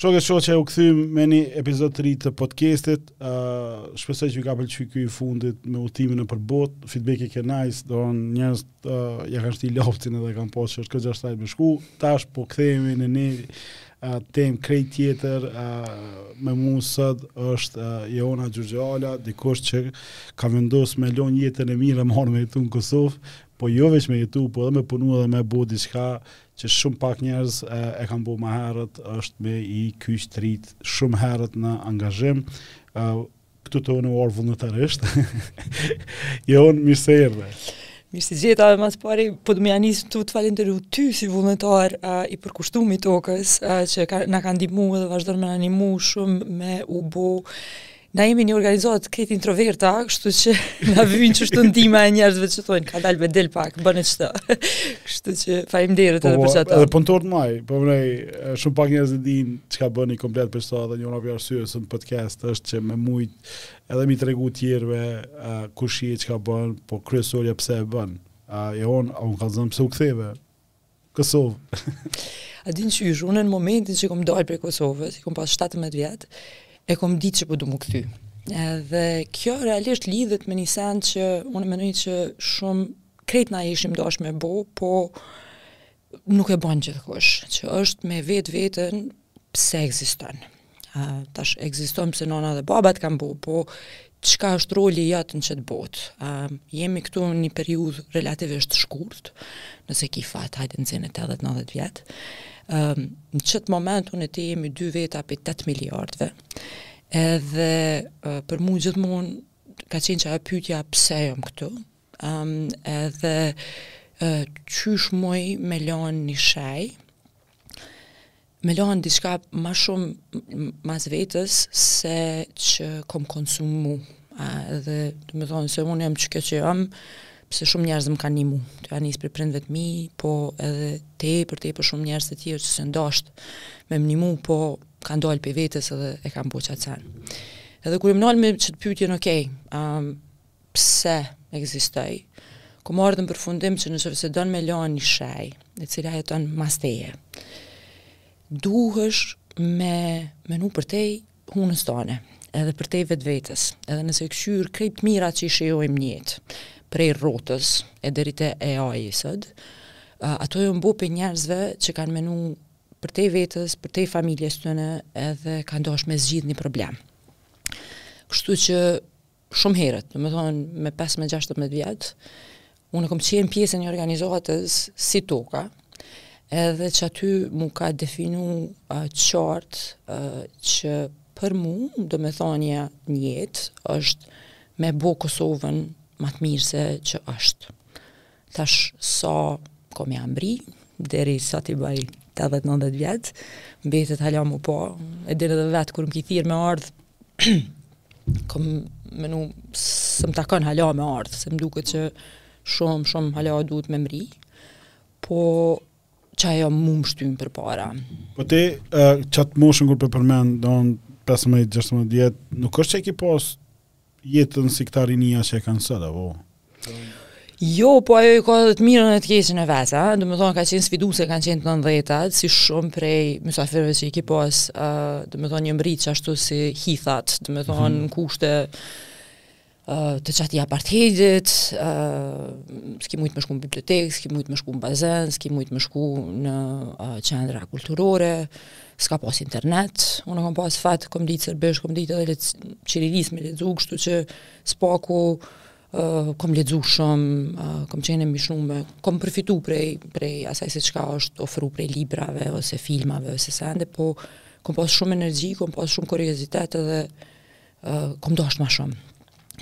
Shokë e shoqe qe u kthy me një epizod të ri të podcastit, uh, shpresoj që ju ka pëlqy ky i fundit me udhëtimin nëpër botë, feedback i ke nice, do njerëz uh, ja kanë shti loptin edhe kanë pa që është kogja lehtë me shku, tash po kthehemi në një temë krejt tjetër me mu sot është Jehona Gjurgjeala, dikush që ka vendosë me lonë jetën e mirë e marë me jetu në Kosovë, po jo veç me jetu, po edhe me punu edhe me bo diçka që shumë pak njerëz e kanë bo ma herët është me i kyç t'ritë shumë herët në angazhim. Këtu te punë vullnetare. Jehonë mirë se erdhe. Mirë se t'gjeta edhe ma s'pari, po du me ja nis tu të falënderu ty si vullnetar uh, i përkushtum i TOKA-s, uh, që ka, na ka ndihmu dhe vazhdojnë me na nimu shumë me u bo. Na jemi një organizatë krejt introverta, kështu që na vynë qishtu ndihma e njerëzve që thonë, kadalë, dil pak, bëne qëta. kështu që faleminderit edhe për qëta. Po, edhe punëtor të maj, po mërej, shumë pak njerëz e dinë çka bëni komplet, për qata dhe njëra prej arsyeve pse n'podcast është që me mujt edhe me i tregu të tjerëve uh, kush je çka bën, po kryesorja pse e bën. A uh, Jehonë, na kallzon pse u ktheve n'Kosovë? A din qysh, unë n'momentin që kom dalë prej Kosovës, i kom pas 17 vjet, e kom ditë që po du m'u kthy. Edhe kjo realisht lidhet me një sen që unë mendoj që shumë krejt na ishim dashur me bo, po nuk e bën gjithkush, që është me vet veten pse ekziston. Tash, ekziston pse nona dhe baba t'kanë bo, po çka është roli jot në qëtë botë. Jemi këtu në një periudhë relativisht shkurt, nëse ki fat, hajt e nzin tetëdhet, nandhet vjet. Në qëtë moment, unë e ti jemi dy veta prej 8 miliardve, edhe për mu gjithmonë ka qenë qe pytja pse jam këtu, Edhe qysh muj me lanë ni shejë, me lanë diçka ma shumë mas vetes se që kom konsumu. Edhe, do me thonë, se unë jom që kjo që jom, pse shumë njerëz më kanë nimu, tu ja nis prej prindve të mi, po edhe tepër, tepër shumë njerëz të tjerë që s'jan dasht me m'nimu, po kanë dalë prej vetes edhe e kanë bo qat sen. Edhe kur jom nal me qët pytjen, okej, pse ekzistoj, kom ardhë në përfundim që në qoftë se don me lanë një send, e cila jeton mas teje, duhesh me menu përtej hunës tane, edhe përtej vetvetes, edhe nëse kqyr krejt të mirat që i shijojmë n'jetë, prej rrotës, e deri te e AI sot, ato janë bo prej njerëzve që kanë menu përtej vetes, përtej familjes të tyne, edhe kanë dasht me zgjidh një problem. Kështu që shumë herët, domethonë me 15-16 vjet, unë kom qenë pjesë e një organizate si TOKA, edhe që aty m'u ka definu uh, qartë uh, që për mu, domethënia n'jetë, është me bo Kosovën ma të mirë se ç' është. Tash sa kom ia mbrri, deri sa t'i baj 80-90 vjetë, mbetet hala m'u pa, e di edhe vetë kur më ki thirr me ardhë, kom menu se më takon hala me ardhë, se më duket që shumë, shumë hala duhet me mrri, po qajo mu më shtyn përpara. Po ti, uh, qatë moshën kur po përmend, domethon 15-16 nuk është që e ki pas jetën si këta rinia që e kanë sot, apo? Jo, po ajo i ka edhe të mirën e të keqen e veta, domethonë ka qenë sfiduse, kanë qenë të 90-ta, si shumë prej mysafirëve që i ki pas, ë, domethonë jem rrit ashtu si hithat, domethonë mhm. në kushte ë të qatij apartheidit, ë s'ki mujt me shku në bibliotekë, s'ki mujt me shku në bazen, s'ki mujt me shku në qendra kulturore, s'ka pas internet, unë kam pas fat, kom ditë serbisht, kom ditë edhe çirilicë me lexu, kështu që s'paku ë kom lexu shumë, kom qenë, ëm, shumë, kom përfitu prej prej asaj se çka është ofru prej librave ose filmave ose sende, po kom pas shumë energji, kom pas shumë kuriozitet edhe ë kom dasht ma shumë.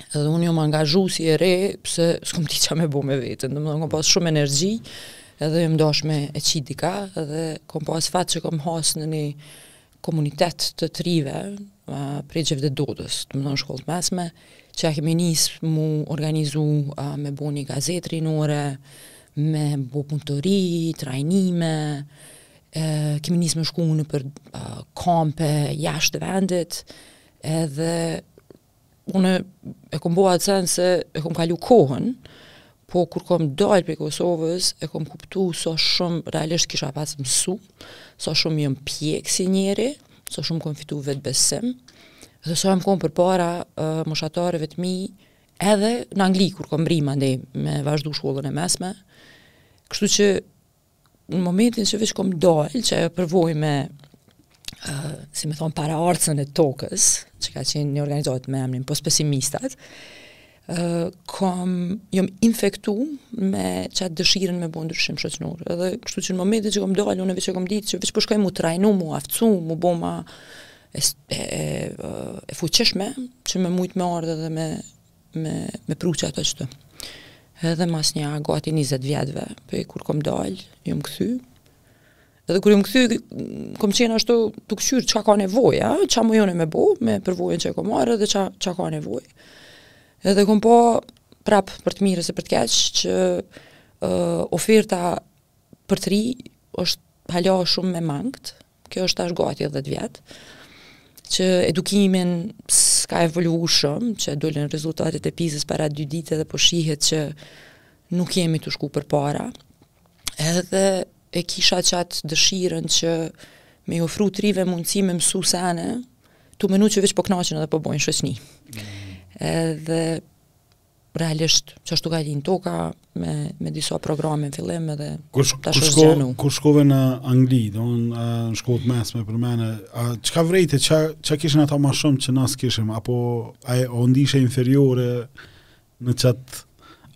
Edhe unë jom angazhu si e re, se s'kom dit qa me bo me vetën, domethonë kom pas shumë energji, edhe jom dasht me e qit dika, edhe kom pas fat që kom has në një komunitet të të rive uh, prej Xhevdet Dodës, domethonë shkollë të mesme, që ia kemi nisë m'u organizu uh, me bo një gazetë rinore, me bo punëtori, trajnime, uh, kemi nisë me shku nëpër uh, kampe jashtë vendit, edhe Unë e kom bo atë send se e kom kalu kohën, po kur kom dal prej Kosovës, e kom kuptu sa sa shumë realisht kisha pas mësu, sa sa shumë jom pjek si njeri, sa sa shumë kom fitu vetëbesim, dhe sa sa jom kon përpara uh, moshatarëve të mi, edhe në Angli, kur kom mrri mandej me vazhdu shkollën e mesme, kështu që në momentin që veç kom dalë, që ajo përvojë me, uh, si me thonë, paraardhsen e TOKËS, që ka qenë një organizatë me emrin, Postpesimistat, uh, kom, jom infektu me qatë dëshiren me bo ndryshim shoqnor. Edhe kështu që në momentin që kom dalë, unë veç e kom ditë, që veç po shkoj mu trajnu, mu aftësu, mu bo ma e, e, e, e fuqishme, që me mujtë me ardhë edhe me me me pru qato ashtu. Edhe mas nja gati 20 vjetëve, pe kur kom dal, jom kthy. Edhe kur jom kthy, kom qenë ashtu tu kqyr çka ka nevojë, a? Çka muj unë me bo, me përvojën që e kom marrë edhe çka çka ka nevojë. Edhe kom pa prap për të mirë ose për të keq që uh, oferta për të rij është hala shumë e mangët, kjo është tash gati 10 vjet, që edukimi s'ka evolvu shumë, që dolin rezultatet e PISA-s para dy ditë edhe po shihet që nuk jemi tu shku përpara, edhe e kisha qatë dëshirën që me ju ofru të rive mundësi me mësu sene, tu menu që veç po knaqen edhe po bojnë shoqni. Mm. Edhe Realisht, qashtu ka lindë TOKA me, me disa programe në fillim edhe kur shko, tash është zgjanu. Kur shkove në Angli, pra në, në shkollë të mesme përmende, a, çka vrejte, ça, ça kishin ata ma shumë që na s'kishim, apo a u ndishe inferiore në qatë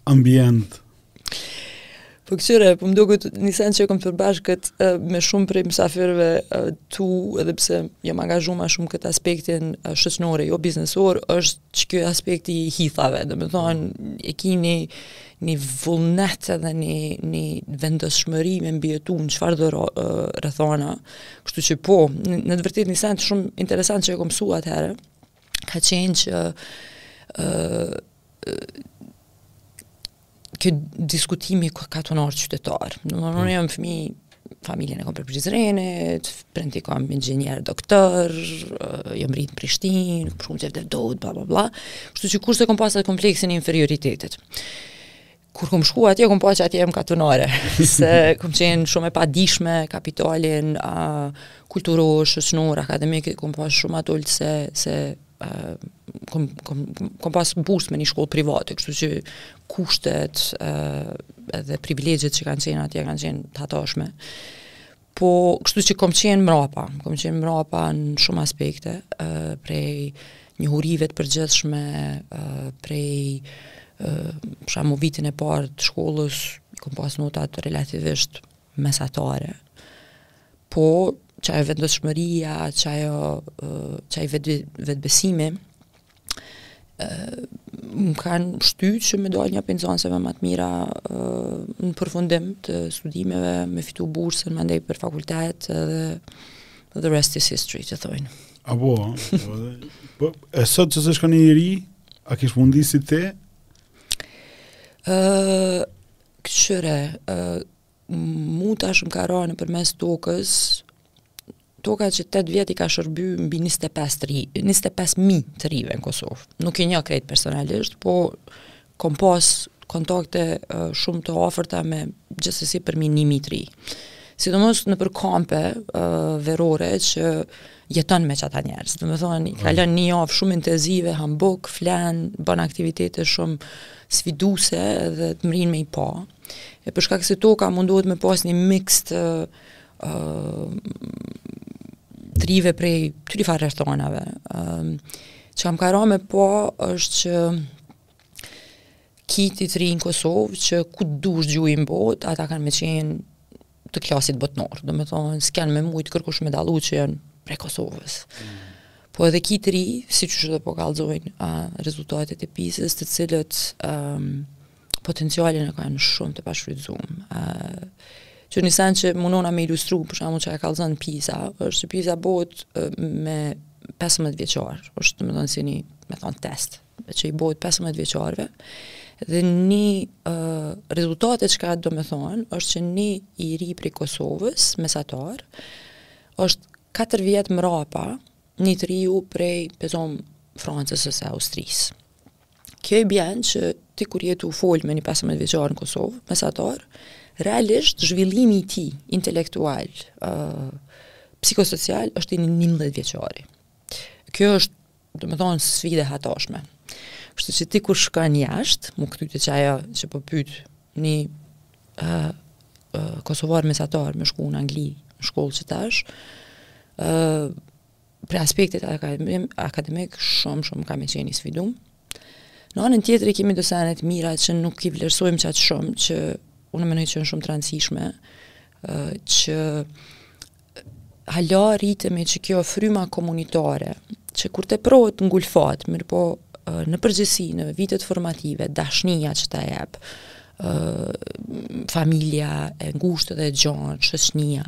ambient? Po kqyre, po më duket një sen që kom të përbashkët me shumë prej mësafirëve tu, edhe pse jam angazhu ma shumë n'këtë aspektin shoqnor, jo biznesor, është që kjo aspekti i hithave, dhe me thonë, e ki një, një vullnet edhe një, një vendosmëri me mbijetu në çfarëdo rrethana, kështu që po, në, në të vërtetë një sen shumë interesant që e kom msu atëherë, ka qenë që uh, ky diskutimi katunar qytetar. Domethonë jam fëmijë familjen e kom prej Prizrenit, prindët i kom inxhinier doktor, uh, jam rrit në Prishtinë, për shumë që dohet, bla bla bla. Kështu që kurrë s'e kom pas atë kompleksin e inferioritetit. kur kom shku atje, kom pa që atje jam katunare, se kom qenë shumë e padijshme, kapitalin, uh, kulturor, shoqnor, akademik, e kom pas shumë ma t'ulët se, se uh, kom, kom, kom pas bursë me një shkollë private, kështu që kushtet uh, dhe privilegjet që kanë qenë atje, kanë qenë të hatashme. Po, kështu që kom qenë mrapa, kom qenë mrapa në shumë aspekte, uh, prej njohurive të përgjithshme, uh, prej uh, shembull vitin e parë të shkollës, i kom pas notat relativisht mesatare. Po, qajo vendosmëria, qajo, uh, qaj vetë, vetëbesimi, më kanë shty që me dalë nja prej nxanseve më të mira në përfundim të studimeve, me fitu bursën, mandej për fakultet dhe the rest is history, që thojnë. A po, po, e sot qysh e sheh njeri, a kish mundi si te? Uh, kqyre, uh, mu tash më ka ra përmes Tokës, Toka qe tetë vjet i ka shërby mbi njëzet e pesë të ri, njëzet e pesë mijë të rive në Kosovë. Nuk i njoh krejt personalisht, po kom pas kontakte uh, shumë të afërta me gjithsesi përmi një mijë të ri. Sidomos nëpër kampe uh, verore që jeton me qata njerëz. Domethonë, mm. kalon një javë shumë intensive, han bukë, flen, bën aktivitete shumë sfiduse edhe mrrin me i pa. E për shkak se toka mundohet me pas një mix të uh, të rive prej tri farë rrethanave. Um, çka m'ka ra me pa është që ki ti të ri n'Kosovë, që ku të dush gjuji n'botë, ata kanë me qenë të klasit botnor. Do me thonë, s'kanë me mujtë kërkush me dallu që janë prej Kosovës. Mm. Po edhe ki të ri, siç edhe po kallzojnë uh, rezultatet e PISA-s, të cilët um, potencialin e kanë shumë të pashfrytëzuar. një sen që mundona me ilustru, për shembull që e kallzon PISA, është që PISA bohet me 15-vjeçarë, është me thonë si një, me thonë test, që u bohet 15-vjeçarëve, dhe një uh, rezultat që ka, domethonë, është që një i ri prej Kosovës, mesatar, është 4 vjet mrapa, një të riu prej, pe zomë, Francës ose Austrisë. kjo i bjen që ti kur je tu fol me një 15-vjeçar në Kosovë, mesatar, realisht zhvillimi i tij intelektual, ë uh, psikosocial është i 11-vjeçari. Kjo është, domethonë, sfidë e hatashme. Kështu që ti kur shkon jashtë, me u kthy te qajo që po pyet një ë uh, uh, kosovar mesatar me shku në Angli, në shkollë që tash, ë uh, Për aspektet akademik, akademik shumë shumë kam qenë i sfidum. Në anën tjetër i kemi disa anë të mira që nuk i vlerësojmë qaq shumë që unë mendoj që janë shumë të rëndësishme që hala rritemi qikjo fryma komunitare, që kur teprohet ngulfat, mirëpo në përgjithësi, në vitet formative, dashnija që ta jep, familja e ngushtë dhe e gjonë, shoqnija,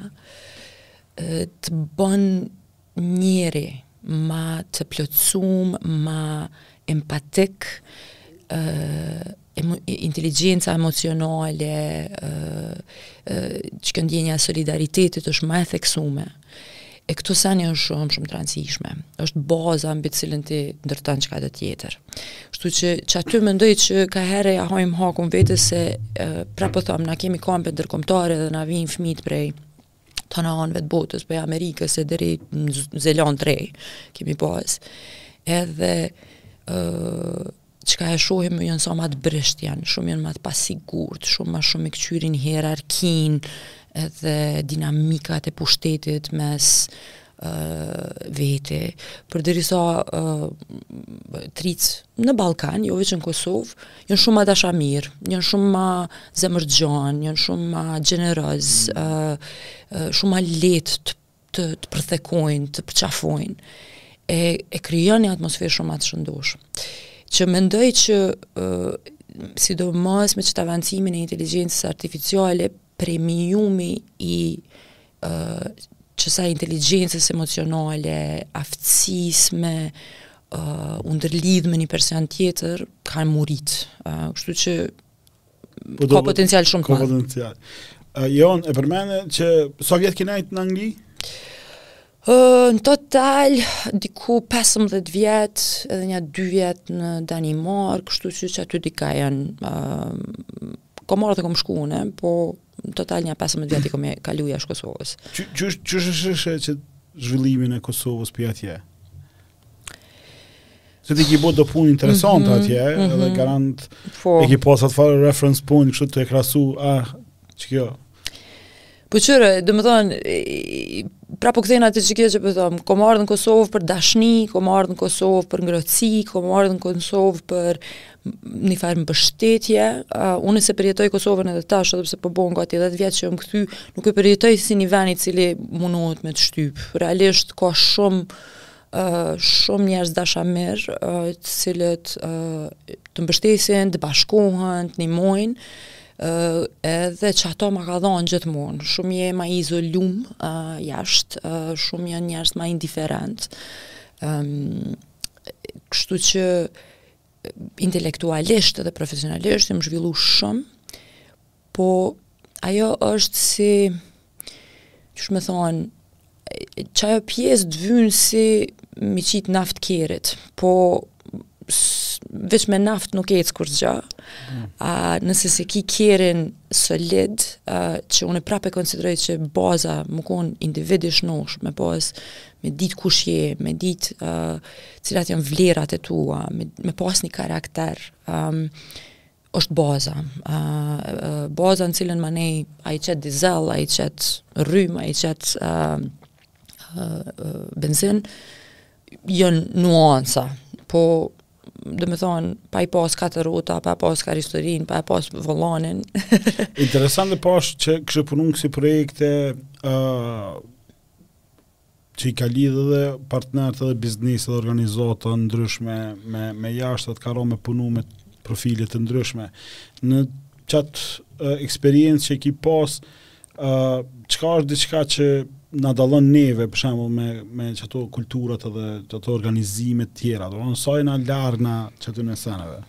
të bën njeri ma të plotësum, ma empatik, inteligjenca emocionale, që kjo ndjenja e solidaritetit është ma e theksume. E ky seni është shumë, shumë i rëndësishëm. është baza mbi të cilën ti ndërton çkado tjetër. Kështu që, qaty mendoj që ka herë ia hajmë hakun vetes se prapë po thom, na kemi kampe ndërkombëtare dhe na vijnë fëmijët prej tana anëve të botës, prej Amerikës e deri në Zeland të Re, kemi pas, edhe uh, çka e shohim janë sa ma të brisht janë, shumë janë ma të pasigurt, shumë ma shumë i këqyrin hierarkinë, edhe dinamikat e pushtetit mes veti, përderisa tric në Ballkan, jo veç në Kosovë, janë shumë ma dashamirë, janë shumë ma zemërgjanë, janë shumë ma gjeneroz, mm. shumë ma letë të, të, të përthekojnë, të përqafojnë, e, e krijon një atmosferë shumë ma të shëndoshë. Që mendoj që, uh, sidomos me qët avancimin e inteligencës artificiale, premiumi i qësaj inteligjencës emocionale, aftësisë me uh, u ndërlidh me një person tjetër, ka me u rrit. Uh, kështu që po ka potencial shumë të madh. Ka potencial. Uh, Jon, e përmende që sa, sa vjet ki nejt në Angli? Uh, në total, diku 15 vjet, edhe nja 2 vjet në Danimarkë, kështu që qaty diçka janë uh, Kom ardhë e kom shku unë, po në total nja 15 vjet i kom kalu jashtë Kosovës. Qysh, qysh e sheh qët zhvillimin e Kosovës prej atje? Se ti ki bo do punë interesante mm -hmm, atje, mm -hmm. edhe garant po. e ki pas atfarë reference point, kështu të krahasu, ah, që kjo, Po kqyre, domethonë, pra po kthehna te ajo që po thom, kom ardhë në Kosovë për dashni, kom ardhë në Kosovë për ngrohtësi, kom ardhë në Kosovë për një farë mbështetje, uh, unë s'e përjetoj Kosovën edhe tash, edhe pse po bohen gati 10 vjet që jom kthy, nuk e përjetoj si një ven i cili munohet me të shtypë, realisht ka shumë, shumë njerëz dashamirë, të cilët të mbështesin, të bashkohen, të nimojnë, edhe qato ma ka dhonë gjithmonë. Shumë je ma i izolum uh, jashtë, uh, shumë janë njerëz ma indiferentë. Um, kështu që intelektualisht edhe profesionalisht jam zhvillu shumë, Po ajo është si, qysh me thonë, qajo pjesë t'vyn si me i qit naftë kerrit, po veq me naftë nuk ec kurrgja, a nëse se ki kerrin solid, që unë prap e konsideroj që baza me kon individ i shnoshë, me pas, me dit kush je, me dit cilat jan vlerat e tua, me pas ni karakter, është baza. Ë baza në cilën manej a i qet dizel, a i qet rrymë, a i qet ë benzin janë nuanca. Po domethonë, pa i pas katër rrota, pa e pas karoserinë, pa e pas volanin. Interesant edhe pasi që ke punu në kësi projekte, uh, që i ke lidhë edhe partnerët edhe bizneset edhe organizata të ndryshme me, me jashtë dhe të ka ra me punu me profile të ndryshme. Në qatë uh, eksperiencë që ke pas, uh, çka është diçka që na dallon neve për shembull me me qato kulturat edhe qato organizime të tjera, domethonë sa jena larg na qatyne senave.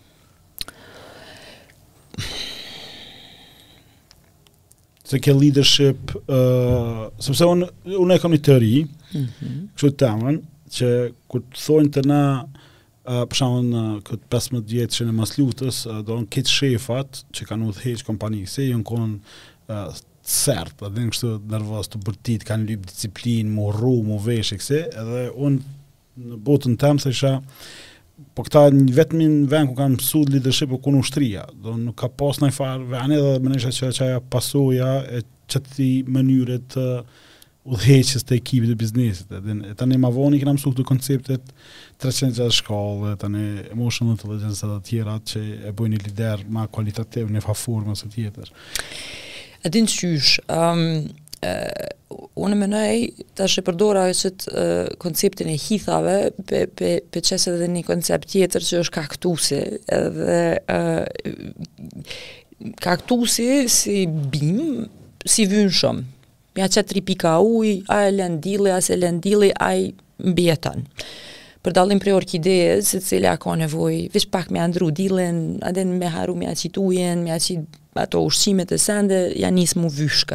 te ke leadership uh, sepse unë unë e kam një teori mm -hmm. kështu të temen që kur të thonë të na uh, për shembull në uh, këto 15 vjet që në mas luftës uh, domethonë këta shefat që kanë udhëheq kompani se janë kon uh, të sertë e din kështu nervozë të bërtit kanë lyp disiplinë m'u rru m'u vesh e kësi edhe unë Në botën teme, thojsha, po këta i vetmi vend ku kanë mësu leadership o kon ushtria, domethonë nuk ka pas ni farë vendi edhe menojsha që qajo pasoja e qasaj mënyre të udhëheqjes të ekipit e biznesit. Edhe, e tani ma vonë kena mësu këto konceptet 360 shkallë, e tani emotional intelligence edhe të tjera që e bojnë një lider ma kualitativ, në një farë forme ose tjetër. E din qysh, um, unë menoj tash e përdora qët konceptin e hithave, po, po, po qe edhe një koncept tjetër që është kaktusi, edhe kaktusi si bimë, s'i vyn shumë. Ja qet tri pika ujë, a e len n'dill, a s'e len n'dill, ai mbijeton. Për dallim prej orkidesë, e cila ka nevojë, veç pak me ia ndrru dillin, a din me harru me ia qit ujën, me ia qit ato ushqimet e sende ja nis m'u vyshk.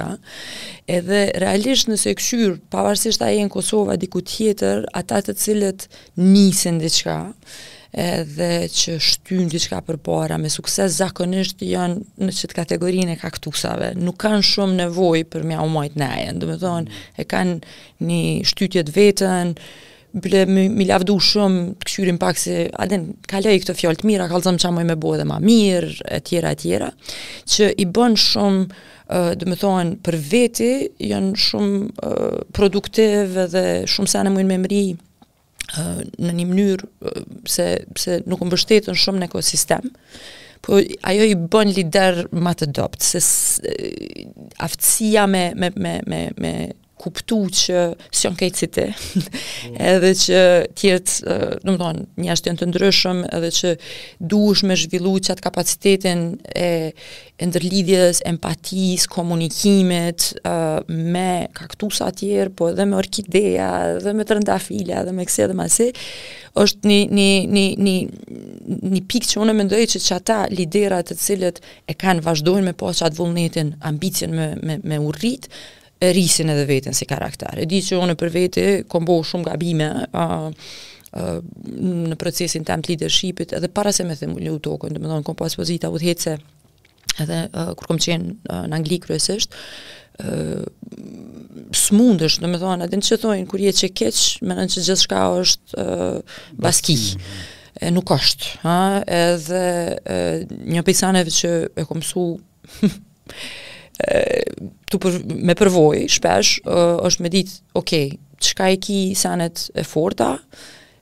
Edhe realisht nëse e kqyr, pavarësisht a je në Kosovë a diku tjetër, ata të cilët nisin diçka, edhe që shtyn diçka përpara me sukses zakonisht janë në qët kategorinë e kaktusave. Nuk kanë shumë nevojë për me jau majt nejen. Domethënë e kanë një shtytje të vetën, Bile mi, mi lavdu shumë, të këqyrin pak se, a din, kaloj këtë fjallë të mira, kallzom qa muj me bo edhe ma mirë, e tjera, e tjera, që i bën shumë, uh, domethonë, për veti, janë shumë uh, produktiv edhe shumë sene mujnë me mri, uh, në një mënyrë uh, se, se nuk mbështeten shumë në ekosistem, po ajo i bën lider ma të dobt se aftësia me me me me me kuptu që s'jon kejt si ti, edhe që tjerët, domethonë, njerëzit jonë të ndryshëm, edhe që duhesh me zhvillu qatë kapacitetin e, e ndërlidhjes, empatisë, komunikimit, me kaktusa tjerë, po edhe me orkideja, edhe me trëndafila, edhe me kësi edhe me asi, është një, një, një, një, një pikë që unë mendoj që qata liderat të cilët e kanë vazhdojnë me pas qatë vullnetin, ambicien me, me, me u rrit, e rrisin edhe veten si karakter. E di që unë për vete kom bo shumë gabime a, a, në procesin tem të leadershipit edhe para se me themelu Tokën, domethonë kom pas pozita udhëheqëse edhe a, kur kom qenë a, në Angli kryesisht, s'mundesh, domethonë, e din që thojnë, kur je çekiç, menon që gjithçka është uh, baski. E, nuk është. Ha? Edhe e, një pej seneve që e kom msu tu për, me përvojë shpesh është me ditë, ok, çka i ki senet e forta,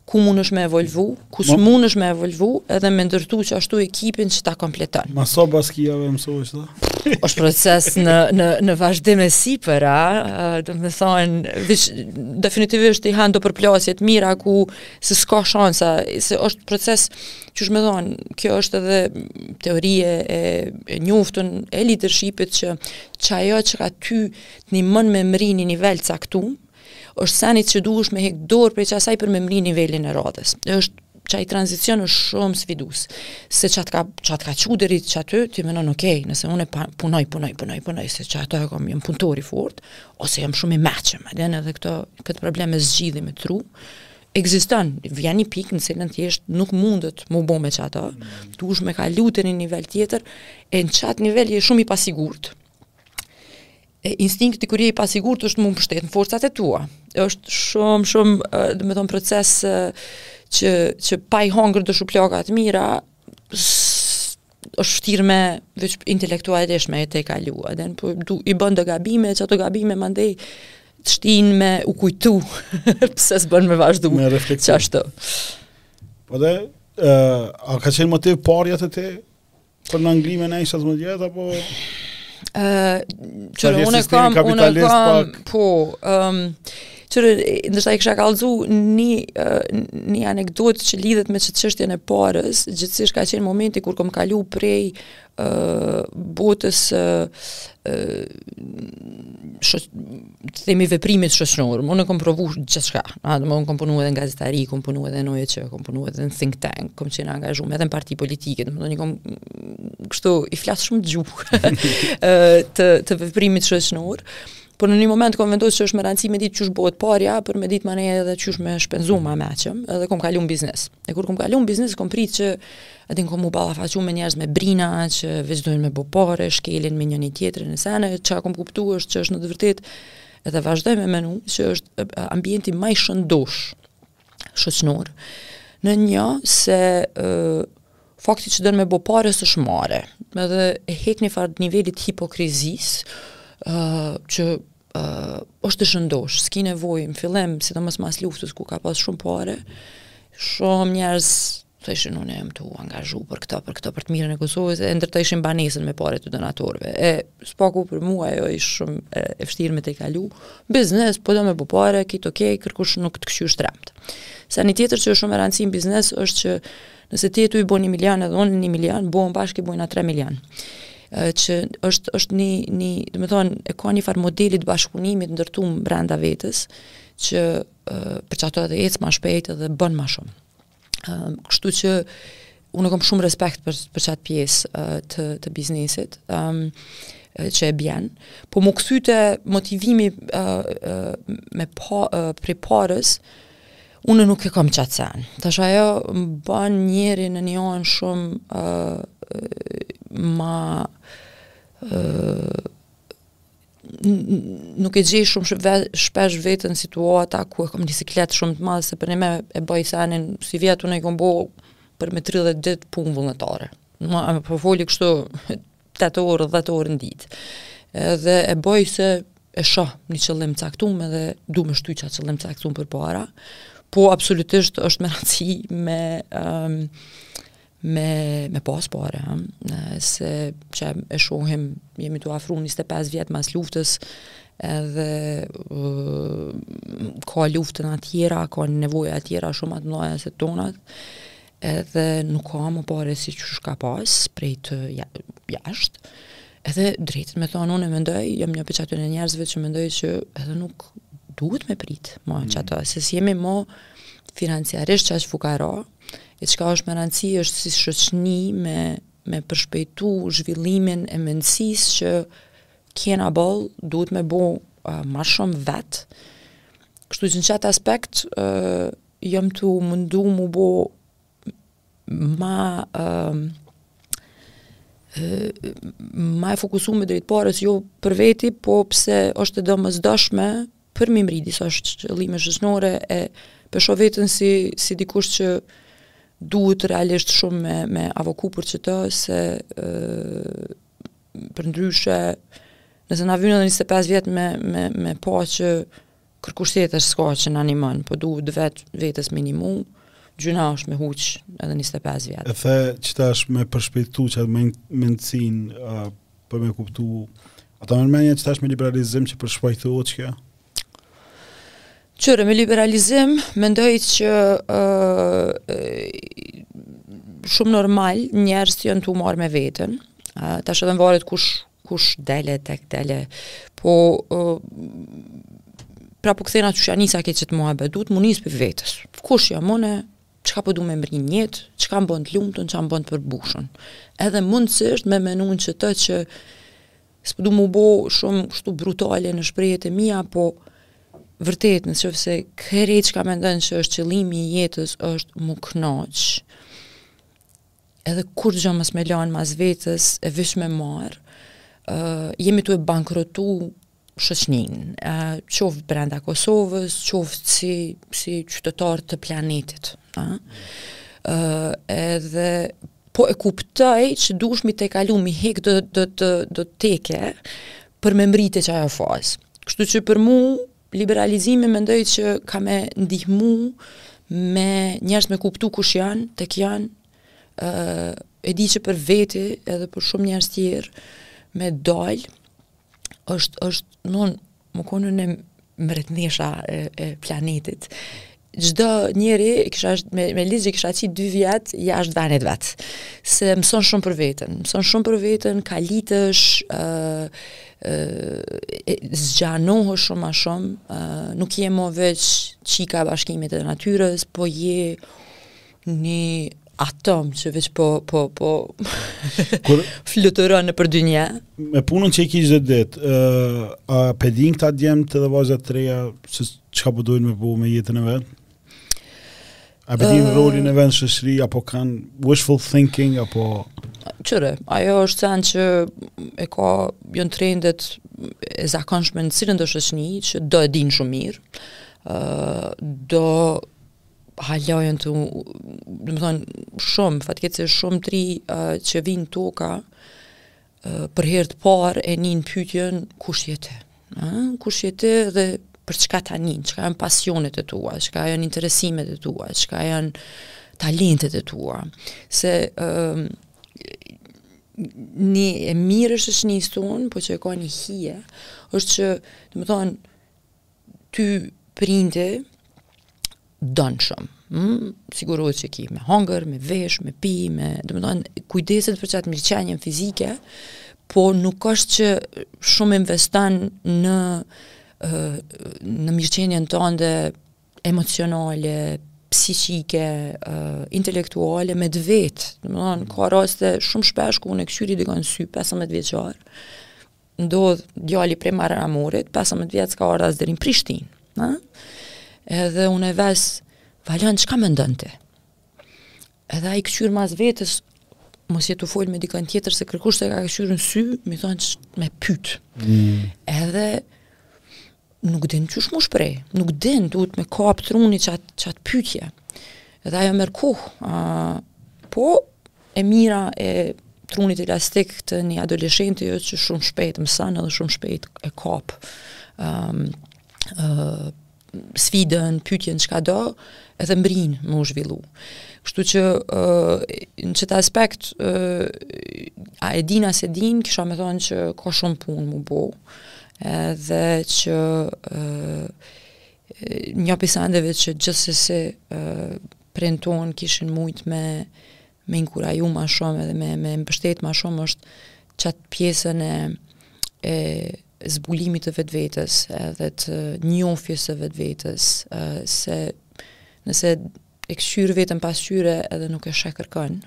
ku mundesh me evolvu, ku s'mundesh me evolvu, edhe me ndërtu qashtu ekipin që ta kompleton. Ma sa so baskia dhe mëso është da? është proces në, në, në vazhdim e sipër, a, domethonë, vish, definitivisht i han do përplasje t'mira ku se s'ka shansa, se është proces qysh me thonë, kjo është edhe teori e, e njoftun e leadershipit që qajo çka ty të nimon me mrri një nivel t'caktum, është seni që duhesh me hek dorë prej qasaj për me mrri nivelin e radhës. është qaj tranzicion është shumë sfidues, se qa t'ka, qa t'ka çu deri qaty, ti menon, ok, nëse unë punoj, punoj, punoj, punoj, se qato e kom jom punëtor i fortë, ose jom shumë i meçëm, edhe në edhe këto, këto probleme zgjidhi me tru, ekziston, vjen një pikë në cilën thjesht nuk mundet mu bo me qato, duhesh me kalu te një nivel tjetër, e në qatë nivel je shumë i pasigurt, e instinkti kur je i pasigurt është mu pshtet në forcat e tua, është shumë, shumë, domethonë proces që, që pa i hangër do shuplaka të mira, është vështirë me veç intelektualisht me e tejkalu, edhe po du, i bën do gabime, qato gabime mandej, të shtin me u kujtu, pse s'bën me vazhdu, me reflektu. Qashtu. Po dhe, uh, a ka qenë motiv parja të te, për në Angli me në ishtë më djetë, apo... Uh, qyr, unë e kam, unë e kam, po, um, Qyre, ndërsa i kisha kallzu një, një anekdotë që lidhet me çështjen e pares, gjithsesi ka qenë momenti kur kom kalu prej uh, botës uh, shos, të themi veprimit shoqnor. Unë kom provu gjithçka. A domethonë kom punu edhe në gazetari, kom punu edhe në OJQ, kom punu edhe në think tank, kom qenë e angazhume edhe në parti politike, domethonë kom kështu i flas shumë gjuhë të të veprimit shoqnor. Uh, Por në një moment kom vendos që është me rëndësi me ditë çysh bohet parja, për me ditë manej edhe çysh me shpenzu ma mençëm, edhe kom kalu n'biznes. E kur kom kalu n'biznes, kom prit që atje kom me u ballafaqu me njerëz me brina që veç dojnë me bo pare, shkelin mbi njëri-tjetrin e sene, çka kom kuptuar është që është në të vërtetë edhe vazhdoj me menu që është ambienti më i shëndosh shoqnor. Nën një se Fakti që don me bo pare s'është marre. Edhe e hek ni far niveli t'hipokrizisë, që osht e shëndoshë. S'ki nevojë, n'fillim, sidomos mas luftës ku ka pas shumë pare, shumë njerz thëshin unë jom tu angazhu për këta, për këta, për t'mirën e Kosovës, e ndërtojshin banesën me paret e donatorëve. E s'paku për mu ajo ish shumë e, e vështirë me tejkalu. N'biznes, po do me bo pare, krejt okay, kërkush nuk të kshyr shtremtë. Sen tjetër që është shumë me rëndësi në biznes është që Nëse ti je tu i bo një milion edhe unë një milion, bohem bashkë i bojna tre milion. Që është, është një, një, domethonë, e ka një farë modeli t' bashkëpunimit ndërtum brenda vetës, që për qato edhe ecë ma shpejt edhe bënë ma shumë. Kështu që unë kom shumë respekt për, për qatë pjesë të, të biznesit. Um, që e bjen, po më kthy te motivimi uh, uh, me pa, uh, prej pares, Unë nuk e kam qatë sen. Tash ajo ban njeri në një anë shumë uh, ma uh, nuk e gjej shumë shpe, shpesh veten n'situata ku e kam një siklet shumë të madhë se për një me e bëj senin, si vjet unë i kom bo për me 30 dit punë vullnetare. Ma, po foli kështu tetë orë, dhjetë orë në ditë. Edhe e bëj se e shoh një qëllim caktum edhe du me shty qa qëllim caktum përpara, po absolutisht është me rëndësi me, um, me, me pas pare, um, se që e shohim, jemi tu afru 25 vjet mas luftës, edhe uh, ka luftëna tjera, ka nevoja tjera shumë ma t'mdhaja se tonat, edhe nuk ka më pare siç ka pas, prej të jashtë, edhe drejtën me thonë, unë e mendoj, jam një prej qatyne njerëzve që mendoj që edhe nuk duhet me pritë mo, mm. që ato, se s'jemi mo financiarisht qashtu fukara, e çka është me rëndësi është si shoqni me, me përshpejtu zhvillimin e mendësis që kena bol, duhet me bo uh, ma shumë vetë, kështu që në qatë aspekt, uh, jom tu mundu mu bo ma ma e fokusune drejt parës, jo për veti, po pse është e domosdoshme për me i mrri disa qëllime shoqnore e po e shoh veten si si dikush që duhet realisht shumë me me avoku për qeto se përndryshe nëse na vyn edhe 25 vjet me me me pa që Kërkush tjetër s'ka që na nimon, po duhet vetvetes me i nimu, gjynah është me huq edhe 25 vjetë. E the që tash me përshpejtu qatë mendësinë uh, për me kuptu, a ta merr menja që tash me liberalizim përshpejtohet kjo? Kqyre, me liberalizim, mendoj që uh, shumë normal njerëz janë tu u marrë me veten, uh, tash edhe varet kush kush dele te ku dele po uh, pra po kthehna ku ja nisa këtë qet muhabet duhet mu nis prej vetes kush jam unë çka po du me mrri n'jetë çka m'bën të lumtun çka m'bën të përbushun edhe mundësisht me menu qeto që s'po du mu bo shumë kështu brutale në shprehjet e mia po vërtet në qoftë se krejt çka mendon se është qëllimi i jetës është mu kënaq edhe kurgjë mos me lanë mas vetes e veç me marrë, uh, jemi tu e bankrotu shoqnin, uh, qoftë brenda Kosovës, qoftë si, si qytetarë të planetit. Uh, uh, edhe po e kuptoj që dush me i tejkalu me i hek do, do, do, do teke për me mbrri te qajo fazë. Kështu që për mu, Liberalizimi mendoj që ka me ndihmu me njerëz me kuptu kush janë, te ku janë, e di që për veti edhe për shumë njerëz tjerë me dalë, është është n'mun me kon unë mretnesha e e planetit. çdo njeri kisha me, me ligj kisha qit 2 vjet jashtë vendit vet. Se mëson shumë për veten, mëson shumë për veten, kalitesh ë uh, zgjanohesh shumë ma shumë, uh, nuk je mo veç qika Bashkimit e natyrës, po je Një atom që veç po po po fluturon nëpër dynjë. Me punën që i kish çdo ditë, ë uh, a po e dinë këta djemtë dhe vajzat e reja se çka po dojnë me bo me jetën e vet? A po e dinë uh, rolin e vet në shoqëri apo kanë wishful thinking apo Kqyre, ajo është sen që ka, janë trendet e zakonshme në cilëndo shoqni, që do e din shumë mirë, uh, do Ala janë të, domethonë, shumë, fatkeqësisht shumë të ri uh, që vijnë te Toka uh, për herë të parë e nijnë pyetjen kush je ti? Ëh, kush je ti dhe për çka ta nien? Çka janë pasionet e tua? Çka janë interesimet e tua? Çka janë talentet e tua? Se ëh uh, një e mirë është që një historinë, po që e ka një hije, është që, domethonë, ty prindi t'don shumë. Mm, sigurohet që ki me hongër, me vesh, me pi, me, domethonë, kujdeset për qatë mirëqenjen fizike, po nuk është që shumë investon në, në mirëqenjen tande emocionale, psikike, uh, intelektuale, me të vetë. Domethonë, ka raste shumë shpesh ku unë e kqyri dikon n'sy 15 vjeçar, ndodh djali prej Marramurit, 15 vjeç s'ka ardhur as deri në Prishtinë, ha? Edhe unë e vys, Valon, çka mendon ti? Edhe ai kqyr mas vetes, mos je tu fol me dikon tjetër se kërkush s'e ka kqyr në sy, me i thon me pyt. Mm. Edhe Nuk din qysh m'u shpreh, nuk din, duhet me kap truni qatë qat pytje. Edhe ajo merr kohë. Uh, po, e mira e trunit elastik të një adoleshenti o që shumë shpejt mëson edhe shumë shpejt e kap um, uh, sfidën, pytjen, çkado, edhe mbrin me u zhvillu. Kështu që uh, në qëtë aspekt, uh, a e din, a s'e din, kisha me thonë që ka shumë punë m'u bo, Edhe që njo pi sendeve që gjithsesi prindët tonë kishin mujt me me inkuraju ma shumë edhe me me mbështet ma shumë është qat pjesën e e zbulimit të vetvetes edhe të njohjes së vetvetes se nëse e kqyr veten n'pasqyrë edhe nuk e sheh kërkon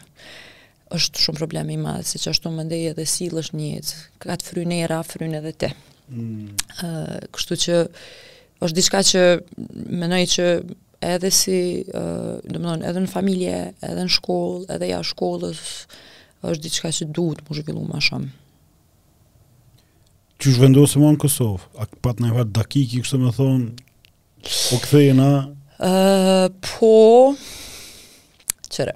Është shumë problem i madh, se qashtu mandej edhe sillesh në jetë. Kah t'fryn era, fryn edhe ti. Mm. Uh, kështu që është diçka që mendoj që edhe si, uh, domethon edhe në familje, edhe në shkollë, edhe jashtë shkollës, është diçka që duhet m'u zhvillu më shumë. Kur u zhvendosëm në Kosovë, a ke pas najë dakik, kështu me thonë, Po kthehna. Ë uh, po kqyre.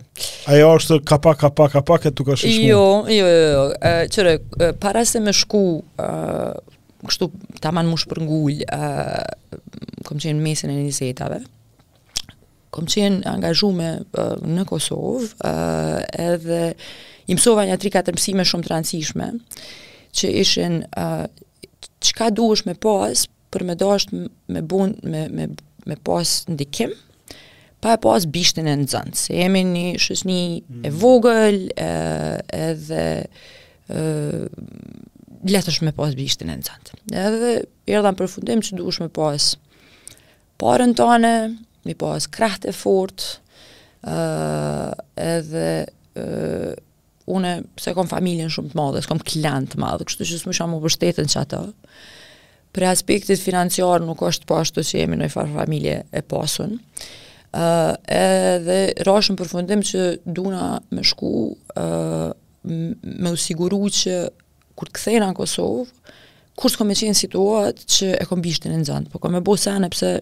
Ajo është kapa, kapa, kapa, këtë tu ka shishmu? Jo, jo, jo, jo. Kqyre, para se me shku, uh, kështu, taman m'u shpërngul, uh, kom qenë mesin e njëzetave, kom qenë angazhume uh, në Kosovë, uh, edhe i mësova një 3-4 mësime shumë të rëndësishme, që ishin uh, çka duhesh me pas për me dashtë me bo, me, me, me pas ndikim, pa e pas bishtin e nxant, se jemi një shoqni mm. e vogël, e, edhe e, lehtë është me pas bishtin e nxant. Edhe erdha n'përfundim që duhesh me pas paren tane, me pas krahët e fortë, e, edhe e, Unë s'e kom familjen shumë të madhe, s'kom klan të madh, kështu që s'mujsha m'u mbështet n'qato. Prej aspektit financiar nuk është po ashtu që jemi nifarë familje e pasun. Uh, edhe rashë n'përfundim që duhna me shku uh, me u siguru që kur të kthehna në Kosovë, kurrë s'kom me qenë n'situatë që e kom bishtin e nxant, po kom me bo sene pëse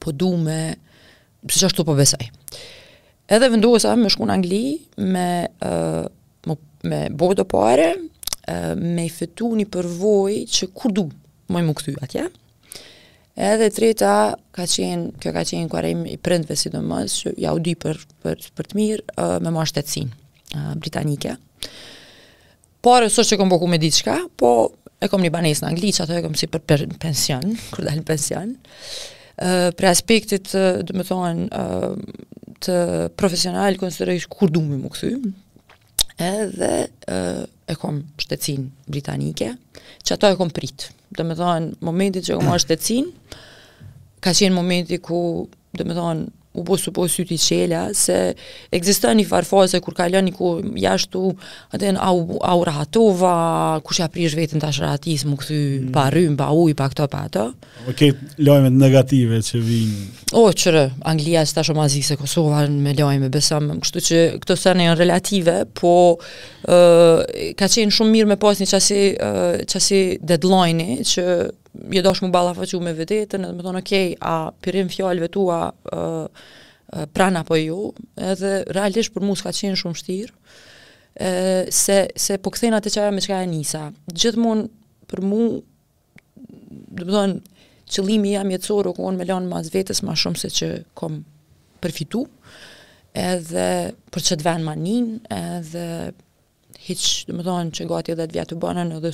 po du me se qashtu po besoj. Edhe vendosa me shku në Angli, me, uh, me bo do pare, uh, me e fitu një përvojë që kur du, muj m'u kthy atje. Edhe treta, ka qenë, kjo ka qenë kurajim i prindve sidomos, që jau di për, për, për të mirë, uh, me marrë shtetësinë uh, britanike. Pare s'është që kom bo ku me ditë çka, po e kom një banesë në Angli, qato e kom si për, pension, kur dal n'pension. Uh, prej aspektit, uh, domethonë, uh, të profesional, konsideroj kur du muj m'u kthy, edhe uh, e kom shtetësinë britanike, qato e kom prit. Domethonë, momentin që e kom marrë shtetësinë, ka qenë momenti ku, domethonë, u bo si po sytë i çela, se ekziston një farë faze kur kalon një kohë jashtë tu, atë a u, a u rahatova, kush ja prish veten tash rahatisë, m'u kthy mm. pa rrymë, pa ujë, pa këto, pa ato. Okej, okay, lajmet negative që vijnë. O, oh, kqyre, Anglia është tash o ma zi se Kosova me lajme, besom, kështu që këto sene janë relative, po uh, ka qenë shumë mirë me pas një qasi, uh, qasi deadline që je dashtë m'u ballafaqu me vetveten, domethonë, okej, okay, a p'i rrin fjalëve tua uh, pranë apo jo, edhe realisht për mua s'ka qenë shumë shtirë, se, se po kthehna te qajo me çka e nisa. Gjithmonë për mu, domethonë, qëllimi jem jetësor, o konë me lanë mas vetes ma shumë se që kom përfitu, edhe për qet ven ma nin, edhe Hiç, domethënë qe gati 10 vjet të bënën edhe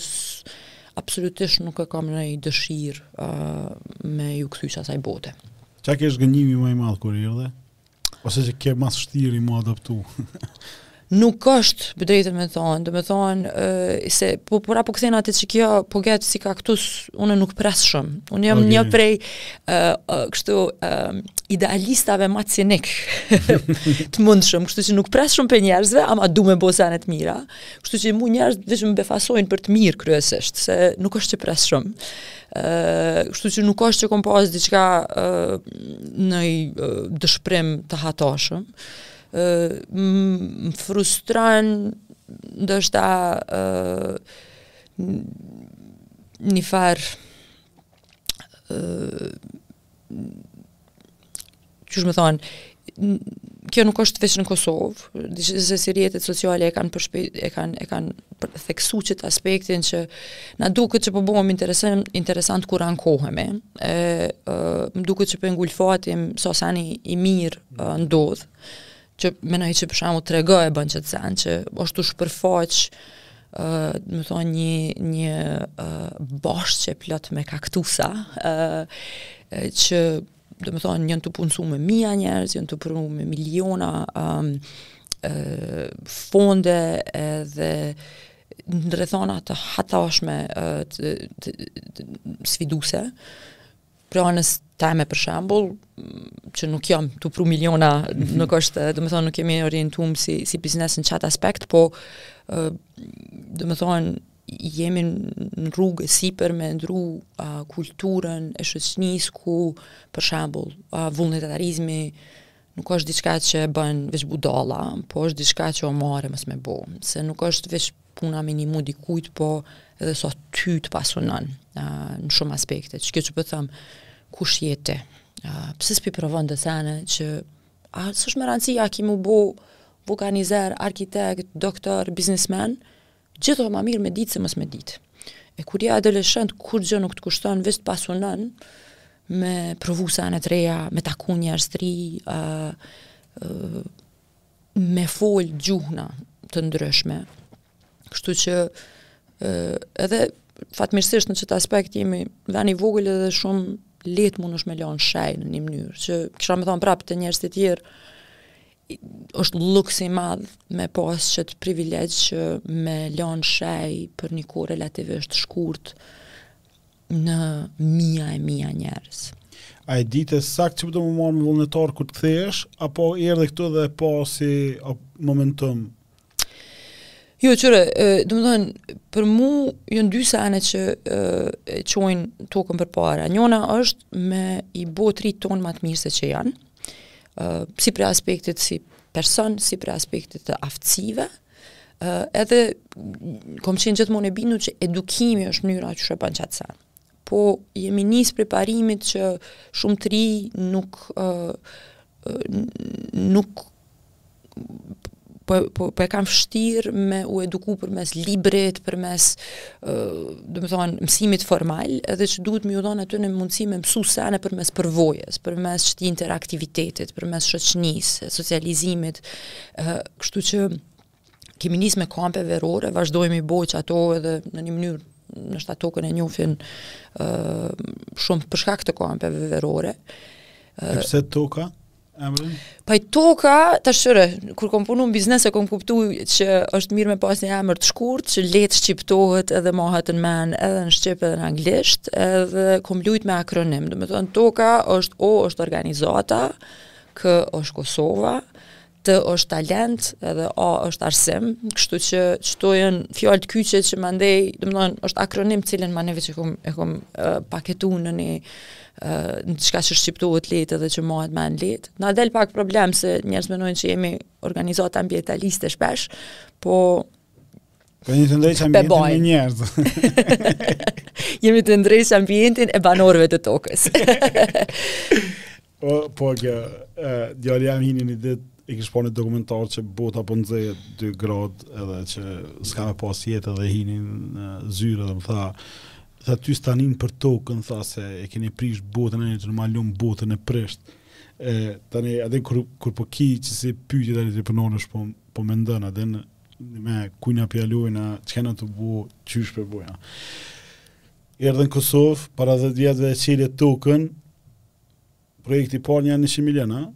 absolutisht nuk e kam noj dëshirë uh, me ju kthy qasaj bote. Çka ke zhgënjimi më i madh kur erdhe? Ose çka ke ma s'shtiri me u adaptu? nuk është të drejtën me thonë, domethënë, uh, se po prapë po kthehna te qikjo po getë si kaktus, unë nuk pres shumë. Unë jam okay. një prej, kështu idealistave ma cinik të mundshëm, kështu që nuk pres shumë prej njerëzve, ama du me bo sene t'mira, kështu që mu njerëz veç më befasojnë për të mirë kryesisht, se nuk është që pres shumë. kështu që nuk është që kom pas diçka noj dëshprim të hatashëm, më frustran ndoshta një farë qysh me thonë, kjo nuk është veç në Kosovë, se si rjetet sociale e kanë përshpi, e kanë e kanë theksu qet aspektin që na duket që po bëhem interesant, interesant kur ankohemi, e, e më duket që po e ngulfatim sa seni i mirë ndodh. që menoj që për shembull Trego e bën qet sen që është tu shpërfaq ë uh, domethënë një një uh, bashçe plot me kaktusa ë uh, që domethënë janë tu punësu me mija njerëz, janë tu pru me miliona um, uh, fonde edhe në rrethana të hatashme uh, të, të, të, të sfiduse prej anës teme për shembull që nuk jam tu pru miliona mhm. nuk është domethënë nuk jemi orientum si si biznes në çat aspekt po domethënë jemi në rrugë sipër me e ndrru uh, kulturën e shoqnisë ku për shembull uh, vullnetarizmi Nuk është diçka që e bën veç budalla, po është diçka që o marre mos me bo, se nuk është veç puna me i nimu dikujt, po edhe sa so ty të pasunon, uh, në shumë aspekte. Qikjo që po them, kush je ti? Uh, pse s'pi provon do sene që, a s'është me rëndësi, a ki m'u bo vullkanizer, arkitekt, doktor, biznismen, Gjith o ma mirë me ditë se mos me ditë. E kur je adoleshent, kurgjë nuk të kushton, veç të pasunon, me provu sene të reja, me taku njerëz të ri, me fol gjuhna të ndryshme. Kështu që edhe fatmirësisht në qëtë aspekt jemi ven i vogël edhe shumë lehtë mundesh me lanë shej në një mënyrë, që kisha me thonë prapë te njerëz të tjerë, është luks i madh me pas qëtë privilegj që me lanë shej për një kohë relativisht shkurt në mija e mija njerëz. A e dite saktë që po do me u marrë me vullnetarë kur të kthehesh, apo erdhe këtu dhe pa si momentum Jo, qyre, domethënë, për mu, jonë dy sene që e çojnë tokën përpara. Njona është me i bo t'ritë tonë ma të mirë se që janë, si prej aspektit si person, si prej aspektit të aftësive, edhe kom qenë gjithmonë e bindur që edukimi është mënyra qysh e ban qat sen. Po jemi nisë prej parimit që shumë të rinj nuk nuk po po po e kanë vështirë me u eduku përmes librit, përmes ë domethonë mësimit formal, edhe që duhet me ju dhon atyne mundësi me mësu sene përmes përvojës, përmes qëti interaktivitetit, përmes shoqnisë, socializimit, ë kështu që kemi nis me kampe verore, vazhdojmë i bojmë qato edhe në një mënyrë ndoshta tokën e njofin uh, shumë për shkak të kampeve verore. Uh, e pse toka? Emrin? Paj toka, kqyre, kur kom punu në biznes e kom kuptu që është mirë me pas një emër të shkurt, që letë shqiptohet edhe mahet në men, edhe në shqip edhe në anglisht, edhe kom lujt me akronim. Domethënë, toka është O, është organizata, K është Kosova, të është talent edhe A është arsim, kështu që qëto janë fjalët kyçe që mandej, domethënë, është akronim të cilin ma neve që kom, e kom uh, paketu në një uh, në diçka që shqiptohet letë edhe që mahet men letë. Na del pak problem se njerëzt menojnë që jemi organizatë ambientaliste shpesh, po Po jemi tu ndreq ambientin e njerëzve. jemi tu ndreq ambientin e banorëve të tokës. po, po kjo, djali jem hini një ditë, e kish pa një dokumentar që bota po nxehet dy gradë edhe që s'ka me pas jetë edhe hini në zyre dhe më tha, dhe ty s'ta nin për tokën, tha se e keni prish botën e jeni tu ma lon botën e prisht. E, tani, edhe kur, kur po ki qësi pytje një të përnonë është po, po mendon, edhe në Me ku na pjalojnë, çka na të bëu, qysh për bëu. Erdhe n'Kosovë, para 10 vjetëve e çile tokën, projekti i parë një 100 milion, a?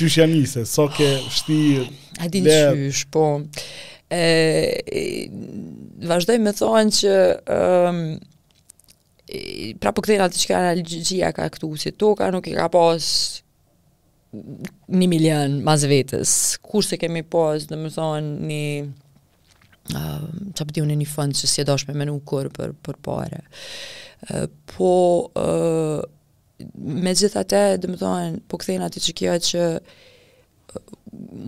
Qysh ja nise, sa so ke shtirë, A din qysh, po. E, e, vazhdoj me thonë që um, pra po kthehna te qekjo analogjia ka këtu, si toka nuk i ka pas një milion mas vetes, kurrë s'e kemi pas, domethonë, një, uh, që për t'ju në një fond që s'u dash me menu kurrë për, për pare. Uh, po, uh, megjithatë, domethonë, po kthehna te qekjo që uh,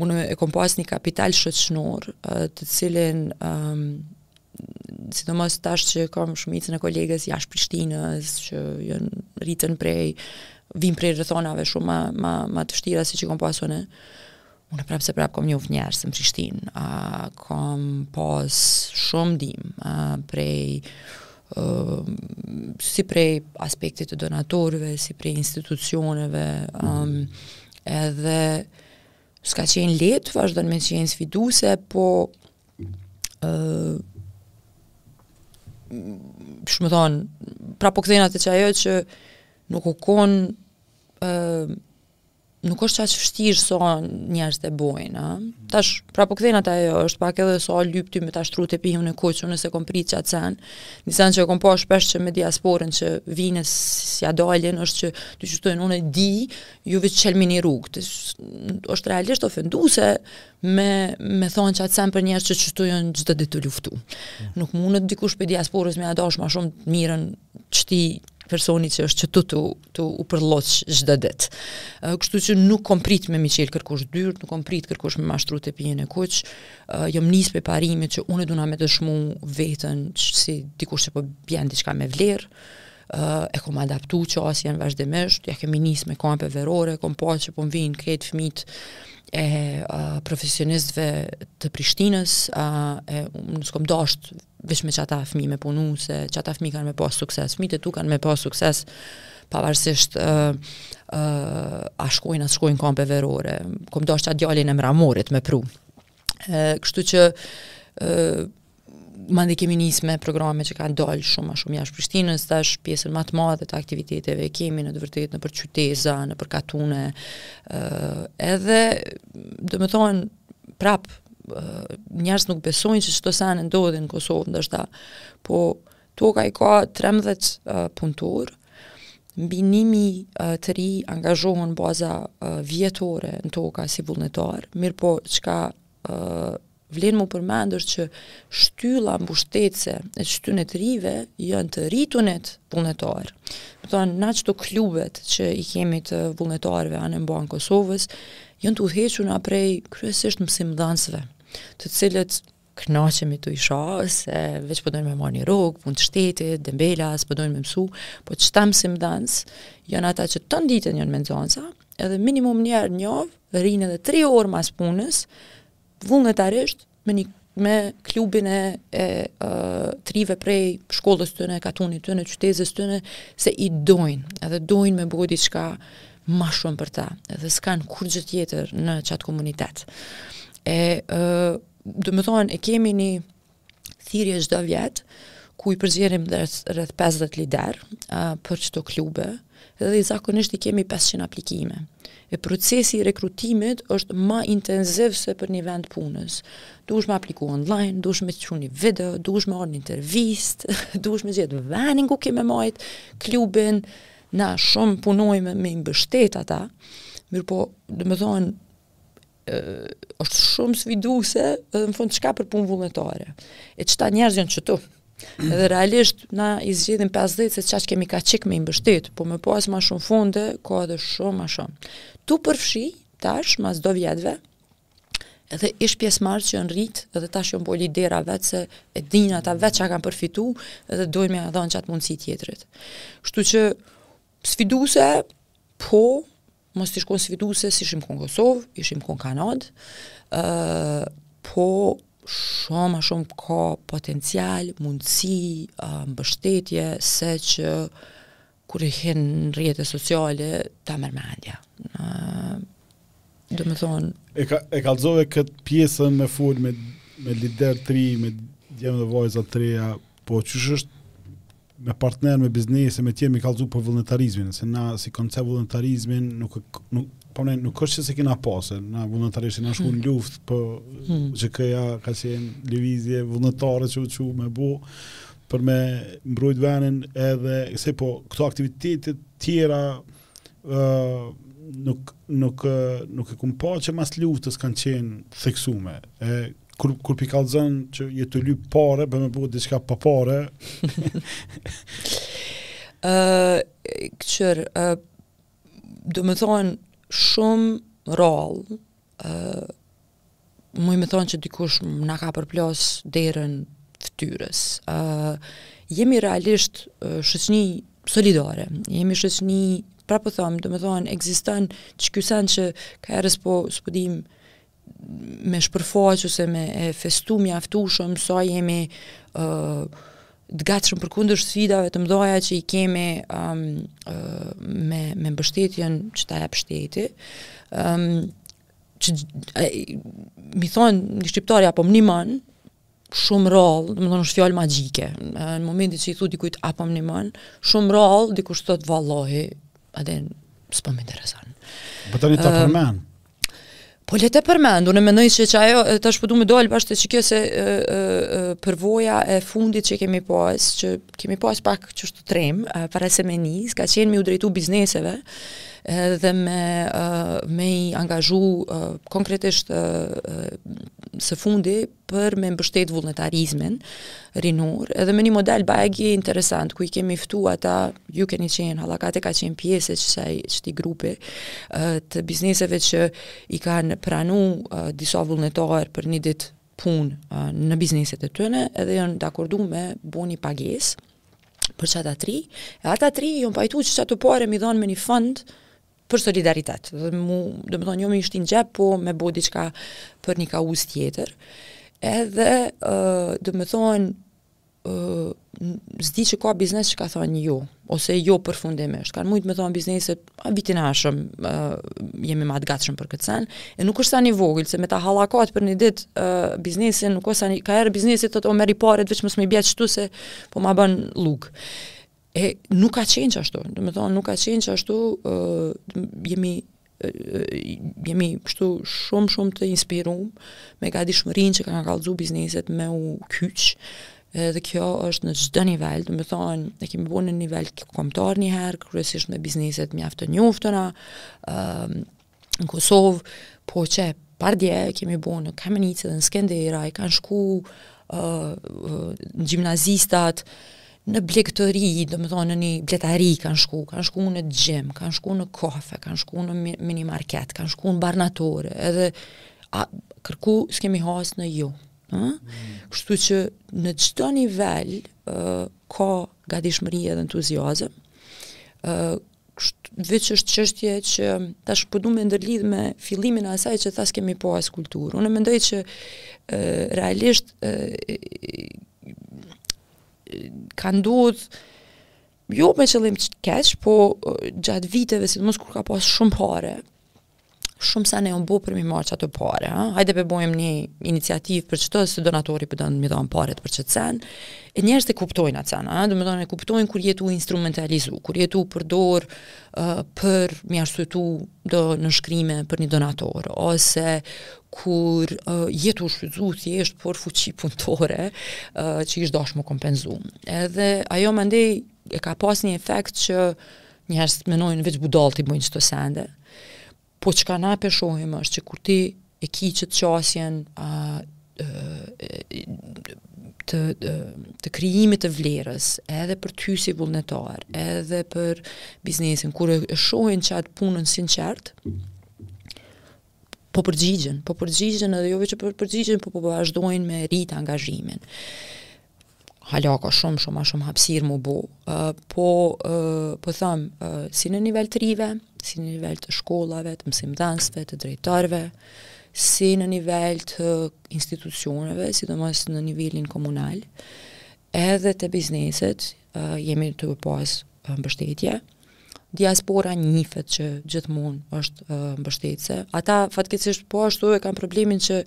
unë e kom pas një kapital shoqnor, uh, të cilin um, sidomos tash që kom shumicën e kolegëve jashtë Prishtinës që janë rritun prej vijnë prej rrethonave shumë ma ma ma të vështira se ç'i kom pas unë. Unë prap se prap kom njoft njerëz në Prishtinë, a kom pas shumë ndihmë, a prej uh, si prej aspektit të donatorëve, si prej institucioneve, um, edhe s'ka qenë lehtë, vazhdon me qenë sfiduse, po ë shumë të thonë, prap po kthehna te ajo që nuk u konë, uh, nuk është qaq vështirë sa do njerëz e bojnë, a? Tash, prap po kthehna te ajo, është pak edhe sa s'o lyp me ta shtru tepihin e kuq, unë s'e kom pritë qatë sen, një sen që kom pa shpesh që me diasporën që vijnë e s'ia dalin, është që të qështojnë unë e di, ju veç çelmani rrugë, është realisht ofenduse, me me thon qat sen për njerëz që qtu janë çdo ditë tu luftu. Mm. Nuk mundet dikush prej diasporës me ia dasht ma shumë të mirën qti personi që është qëtu tu, tu u përloç gjithë dit. Kështu që nuk kom prit me m'i çel kërkush dyrt, nuk kom prit kërkush me ma shtru tepihin e kuq, jom nis prej parimit që unë duna me dëshmu veten që si dikush që po bjen diçka me vlerë, uh, e kom adaptu qasjen vazhdimisht, ia kemi nisë me kampe verore, kom pa që po më vijnë krejt fmijt e uh, profesionistve të Prishtinës, uh, e unë s'kom dasht veç me qata fmi me punu, se qata fmi kanë me pas sukses, fmijt e tu kanë me pas sukses, pavarësisht uh, uh, a shkojnë, a s'shkojnë kampe verore, kom dasht qatë djalin e Mramorit me pru. Uh, kështu që uh, Mande kemi nisë me programe që kanë dalë shumë ma shumë jashtë Prishtinës, tash pjesën ma të madhe të aktiviteteve kemi në të vërtetë nëpër qyteza, nëpër katune. ë edhe domethonë prap njerëz nuk besojnë që qito sene ndodhin në Kosovë, ndoshta po Toka i ka 13 uh, punëtorë, mbi 1000 uh, të ri angazhohen në baza uh, vjetore në Toka si vullnetarë, mirëpo çka uh, Vlen me u përmend që shtylla mbështetse e qtyne të rive janë të rritunit vullnetarë. Domethonë na qito klubet që i kemi të vullnetarëve anembanë Kosovës janë të udhëhequna prej kryesisht mësimdhënësve, të cilët kënaqemi tu i sha se veç po dojnë me marrë një rrogë, punë të shtetit, dembela, s'po dojnë me mësu, po qta mësimdhënës janë ata që tan ditën janë me nxënësa, edhe minimum një herë në javë rrinë edhe 3 orë mas punës vullnetarisht me nejt me klubin e, e uh, t'rive prej shkollës tyne katunit tyne qytezës tyne se i dojnë edhe dojnë me bo diçka ma shumë për ta edhe s'kan kurgjë tjetër në qatë komunitet e uh, domethonë e kemi një thirrje çdo vjet ku i përzgjedhim rreth rreth 50 lider uh, për çdo klube dhe zakonisht i kemi 500 aplikime. E procesi i rekrutimit është ma intenziv se për një vend punës. Duhesh me apliku online, duhesh me çu ni video, duhesh me ardhë në intervistë, duhesh me gjetë vendin ku ke me majt klubin. Na shumë punojmë me mbështet ata. Mirpo, domethënë është shumë sfiduese dhe në fund të gjitha për punë vullnetare. E qëta njerëz janë këtu. Dhe realisht na i zgjidhim 50 se qaq kemi takat me mbështet, po me pas ma shumë fonde ka edhe shumë ma shumë. Tu përfshi tash mas do vjetëve edhe ish pjesëmarrës që janë rrit edhe tash janë bo lidera vetë se e dinë ata vetë që kanë përfitu edhe dojnë me ia dhonë qatë mundësi tjetërit. Shtu që Sfiduese, po, mos t'ish kon sfiduese, s'ishim kon Kosovë, ishim kon Kanadë, po shumë ma shumë ka potencial, mundësi, mbështetje, se që kur e hin në rrjete sociale, ta merr mendja. Do me thonë... E, ka, e kalzove këtë pjesën me fol me, me liderë t'ri, me djemë dhe vajza t'reja, po qysh është me partner, me biznese, me tjerë, me kalzu për vullnetarizmin, se na si koncept vullnetarizmin nuk, nuk, po ne nuk është që se kena pasë, na vullnetarisht kena shku në hmm. luft, po hmm. qikjo ka qenë lëvizje vullnetare që u çu me bu, për me mbrojt venin edhe, se po, këto aktivitete tjera, uh, nuk nuk nuk e kum pa që mas luftës kanë qenë theksume. E kur kur i kallzon që je tu lyp pare për me bo diçka pa pare. Ë, uh, kçer, ë uh, do të thon shumë rrallë, ë uh, muj me thon që dikush na ka përplos derën fytyrës. Ë uh, jemi realisht uh, shoqni solidare. Jemi shoqni prap po them, do të thon ekziston qiky sen që kaniherë s'po s'po dim me shpërfaqë ose me e festu mjaftushëm sa jemi të gatshëm përkundër sfidave të mëdhaja që i kemi um, uh, me, me mbështetjen që ta jep shteti. Um, që, e, me i thonë një shqiptari a po më nimon, shumë rrallë, do të thonë është fjalë magjike. Në momentin që i thu dikujt a po më nimon, shumë rrallë dikush thot vallahi, atë s'po më intereson. Po tani ta përmend. Po le të përmend, unë mendoj se që ajo tash po duhet me dal bash te qikjo se përvoja e fundit që kemi pas, që kemi pas pak qështu tremë, uh, para se me nis, ka qenë me iu drejtu bizneseve uh, dhe me, uh, me i angazhu uh, konkretisht uh, së fundi për me mbështet vullnetarizmin rinor, edhe me një model bajagi interesant, ku i kemi ftu ata, ju keni qenë, Hallakate ka qenë pjesë e qësaj qëti grupi, uh, të bizneseve që i kanë pranu uh, disa vullnetarë për një ditë punë në bizneset e tyne, edhe janë dakordu me bo ni pagesë për qata të ri, e ata të ri janë pajtu që qato pare me i dhanë me një fond për solidaritet. Edhe, domethonë, jo me i shti n'xhep, po me bo diçka për një kauzë tjetër. Edhe, domethonë, s'di që ka biznes që ka thonë jo, ose jo përfundimisht. Kanë mujtë me thonë bizneset, a vitin e ardhshëm, jemi ma të gatshëm për këtë sen, e nuk është sen i vogël, se me ta hallakat për një ditë uh, biznesin, nuk është sen i, ka herë biznesi thotë o merri paret, veç mos m'i bje qështu se po ma bën llugë. E nuk ka qenë qashtu, domethonë, nuk ka qenë qashtu, uh, jemi, uh, jemi kështu shumë shumë të inspirum me gadishmërinë që kanë kallëzu bizneset me u kyç, edhe kjo është në çdo nivel, domethonë, e kemi bo në nivel kombëtar një herë, kryesisht me bizneset mjaft të njoftëna, ëm um, në Kosovë, po qe pardje e kemi bo në Kamenicë dhe në Skenderaj, kanë shku uh, gjimnazistat, në blegtori, domethonë në një bletari kanë shku, kanë shku në gym, kanë shku në kafe, kanë shku në mini market, kanë shku në barnatore, edhe a, kërkun s'kemi hasë në jo. Jo, Kështu që në çdo nivel uh, ka gadishmëri edhe entuziazëm, uh, Kështu veç është çështje që tash po du me e ndërlidh me fillimin e asaj që tha s'kemi pas kulturë. Unë mendoj që e, realisht e, ka ndodh jo me qëllim të keq, po gjatë viteve, sidomos kur ka pas shumë pare, shumë sene janë bo për me i marrë qato pare, ha? hajde pe bojmë një iniciativë për qëto, se donatori po don me i dhonë paret për qëtë sen, e njerëzit e kuptojnë atë sen, ha? domethonë e kuptojnë kur je tu u instrumentalizu, kur je tu u përdor uh, për me i arsytu do nënshkrime për një donator, ose kur uh, je tu u shfrytzu thjesht për fuqi punëtore uh, që ish dashtë me u kompenzu. Edhe ajo mendoj e ka pas një efekt që Njerëzit menojnë veç budallët i bojnë qëto sende. Po çka na po shohim është që kur ti e ki qëtë qasjen a, e, e, të, e, të krijimit të vlerës, edhe për ty si vullnetar, edhe për biznesin, kur e shohin qatë punën e sinqertë, po përgjigjen, po përgjigjen edhe jo veç po përgjigjen, po po vazhdojnë me rrit angazhimin. Hala ka shumë shumë ma shumë hapësirë mu bu. Uh, po uh, po them, uh, si në nivel të rive, si në nivel të shkollave, të mësimdhënësve, të drejtorëve, si në nivel të institucioneve, sidomos në nivelin komunal, edhe te bizneset, uh, jemi tu pas mbështetje, Diaspora njifet që gjithmonë është uh, mbështetëse. Ata fatkeqësisht po ashtu e kanë problemin që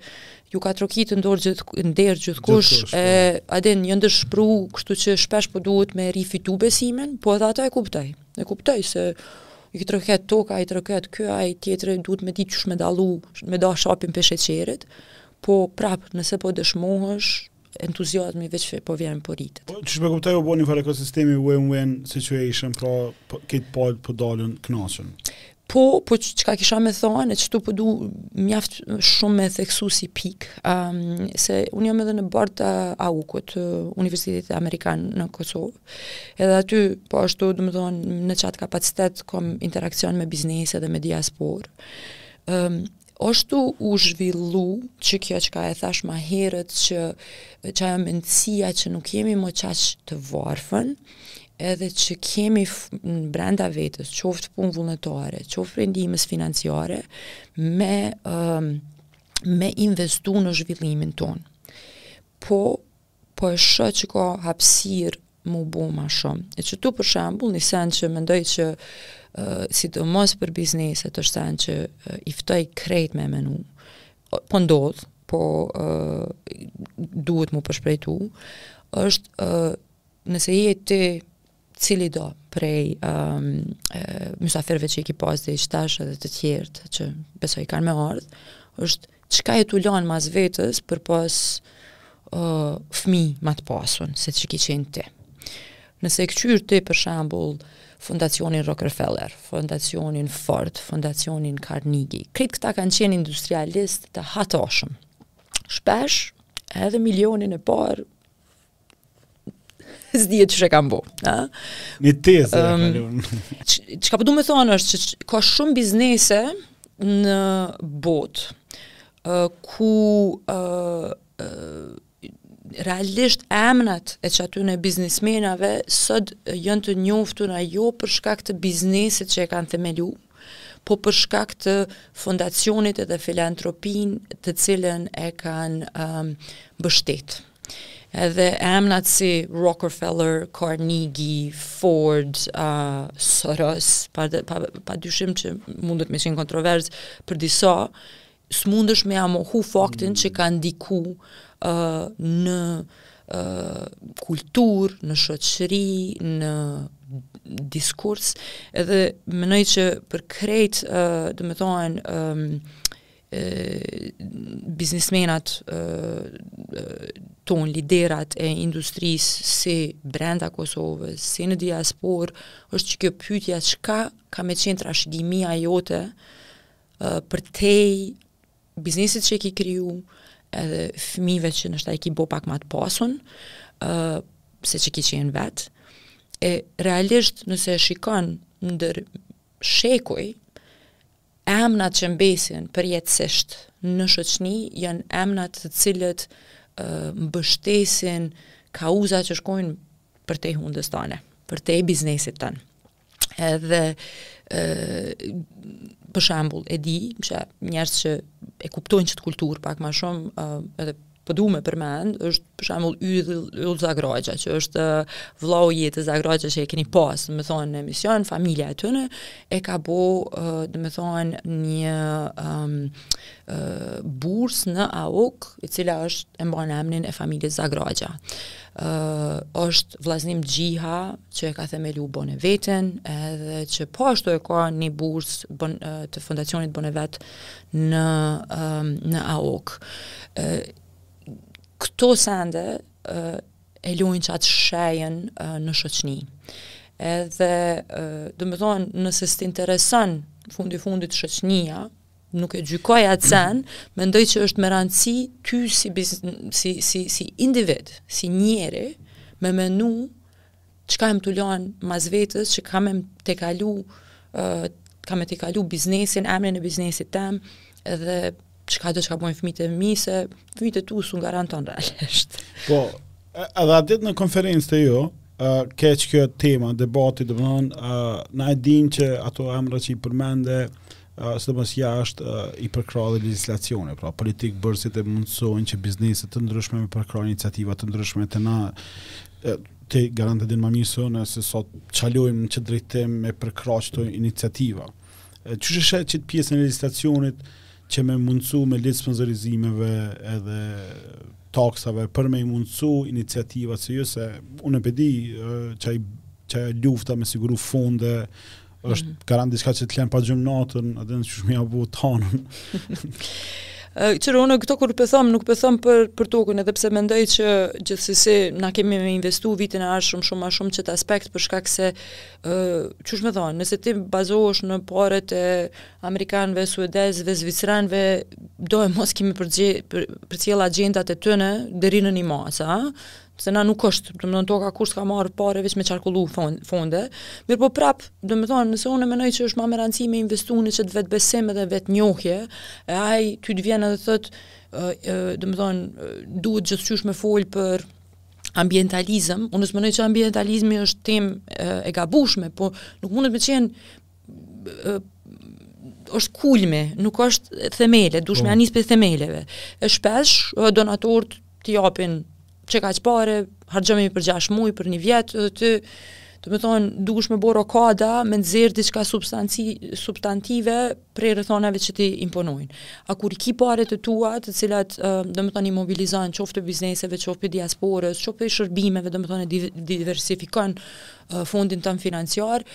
ju ka trokitë në derë gjithë në derë gjithkush gjithë po. e a din janë dëshpru, kështu që shpesh po duhet me rifitu besimin, po edhe ata e kuptoj. E kuptoj se i troket TOKA, i troket ky, ai tjetri duhet me ditë qysh me dallu, me da shapin prej sheqerit, po prap nëse po dëshmohesh, entuziazmi veç që po vjen po rritet. Po, qysh e kuptoj u bo një farë ekosistemi win-win situation, pra po, krejt palët po dalin të kënaqun. Po, po çka kisha me thonë, qetu po du mjaft shumë me theksu si pikë, um, se unë jam edhe në bord të AUK-ut, Universitetit Amerikan në Kosovë. Edhe aty po ashtu, domethënë, në qat kapacitet kam interakcion me biznese dhe me diasporë. Ëm um, Është tu u zhvillu qekjo çka e thashë ma herët që qajo mendësia që nuk jemi mo qaq të varfën edhe që kemi brenda vetes, qoftë punë vullnetare, qoftë prej ndihmës financiare, me me investu në zhvillimin tonë. Po po e shoh që ka hapësirë mu bo ma shumë. E qetu për shembull, një sen që mendoj që uh, sidomos për bizneset është sen që uh, i ftoj krejt me menu. Po ndodh, po uh, duhet mu përshpejtu, është uh, nëse je ti cilido prej um, mysafirëve që i ki pas deri tash edhe të tjertë që besoj kanë me ardhë, është çka je tu lanë mas vetes përpos uh, fmi ma të pasun, se që ki qenë ti. Nëse e kqyr ti për shembull fondacionin Rockefeller, fondacionin Ford, fondacionin Carnegie, krejt këta kanë qenë industrialistë të hatashëm. Shpesh edhe milionin e parë S'dihet qysh e kanë bo. Një tezë, um, kalon. Çka po du me thonë është që ka shumë biznese në botë, uh, ku uh, uh, realisht emnat e qatyne biznesmenave sot janë të njoftun jo për shkak të biznesit që e kanë themelu, po për shkak të fondacionit edhe filantropinë të cilën e kanë um, mbështetë. Edhe emnat si Rockefeller, Carnegie, Ford, uh, Soros, pa, pa, pa dyshim që mundet me qenë kontroverz për disa, s'mundësh me e mohu faktin mm. që kanë ndiku uh, në uh, kulturë, në shoqëri, në diskurs, edhe menoj që për krejt, uh, domethonë, um, biznismenat tonë, liderat e industrisë si brenda Kosovës, si në diasporë, është që kjo pyetja çka ka me qenë trashëgimia jote përtej biznesit që e ki kriju edhe fëmive që ndoshta i ki bo pak ma të pasun uh, se që ki qenë vet e realisht nëse e shikon ndër shekuj Emnat që mbesin përjetësisht në shoqni janë emnat të cilët mbështesin kauza që shkojnë përtej hundës tane, përtej biznesit tan. Edhe për shembull, e di që njerëz që e kuptojnë qetë kulturë pak ma shumë, edhe po du me përmend, është për shembull Yll Yll Zagragja, që është vllau i Jetës Zagragja që e keni pas, domethonë në emision, familja e tyre e ka bo, domethonë një um, uh, bursë në AUK, e cila është e mban emrin e familjes Zagragja. Uh, është Vllaznim Xhiha që e ka themelu Boneveten edhe që po ashtu e ka një bursë bon, uh, të fondacionit Bonevet në në AUK. Ë këto sende ë e lujnë qat shejën në shoqni. Edhe ë domethonë nëse s'të intereson fundi fundit shoqnia, nuk e gjykoj atë sen, mendoj që është me rëndësi ty si bizn, si si si individ, si njeri me menu çka je tu lon mas vetes që ka me të kalu uh, ka me të kalu biznesin, emrin e biznesit tem edhe çka do çka bojnë fëmijët e mi se fëmijët e tu s'u garanton realisht. Po, edhe atë ditë në konferencë te ju, uh, ke qekjo tema, debati, domethonë, uh, na e dimë që ato emra që i përmende, sidomos jashtë i përkrah edhe legjislacioni, pra politikëbërësit e mundësojnë që bizneset të ndryshme me përkrah iniciativa të ndryshme te na ti garant e din ma mirë se unë se sot çalojmë në çdo drejtim me përkrah qëto iniciativa. Qysh është qetë pjesën e legjislacionit që me mundësu me lidhë sponsorizimeve edhe taksave për me i mundësu iniciativat se jo se unë e pe di që lufta me siguru fonde është mm. garant diçka që të lën pa gjumë natën, a din qysh me ja bo tanve. Qyr unë këto kur pe thom, nuk pe thom për, për tokën, edhe pse mendoj që gjithsesi na kemi me investu vitin e ardhshëm shumë ma shumë n'qet aspekt, për shkak se, uh, qysh me thonë, nëse ti bazohesh në paret e amerikanve, suedezve, zvicranve, do e mos kemi për, për, përcjell agjendat e tyne, deri në një masë, se na nuk është, domethonë Toka kurrë s'ka marrë pare veç me qarkullu fonde, mirëpo prap, domethonë nëse unë mendoj që është më me rëndësi me investuar në qet vetëbesim dhe vetënjohje, e ai ty të vjen edhe thotë, domethonë duhet gjithqysh me fol për ambientalizëm, unë s'mendoj që ambientalizmi është temë e gabueshme, po nuk mundet me qenë është kulmi, nuk është themele, duhesh me po. ja nis prej themeleve. E shpesh, donatorët të japin qe kaq pare, harxhomi për 6 muj, për një vjet, edhe ti, domethonë, duhesh me bo rokada, me nxjerr diçka substantive prej rrethanave që t'i imponojnë. A kur ki pare të tua, të cilat, domethonë, i mobilizon, qoftë prej bizneseve, qoftë prej diasporës, qoftë prej shërbimeve, domethonë, diversifikon fondin tan financiar,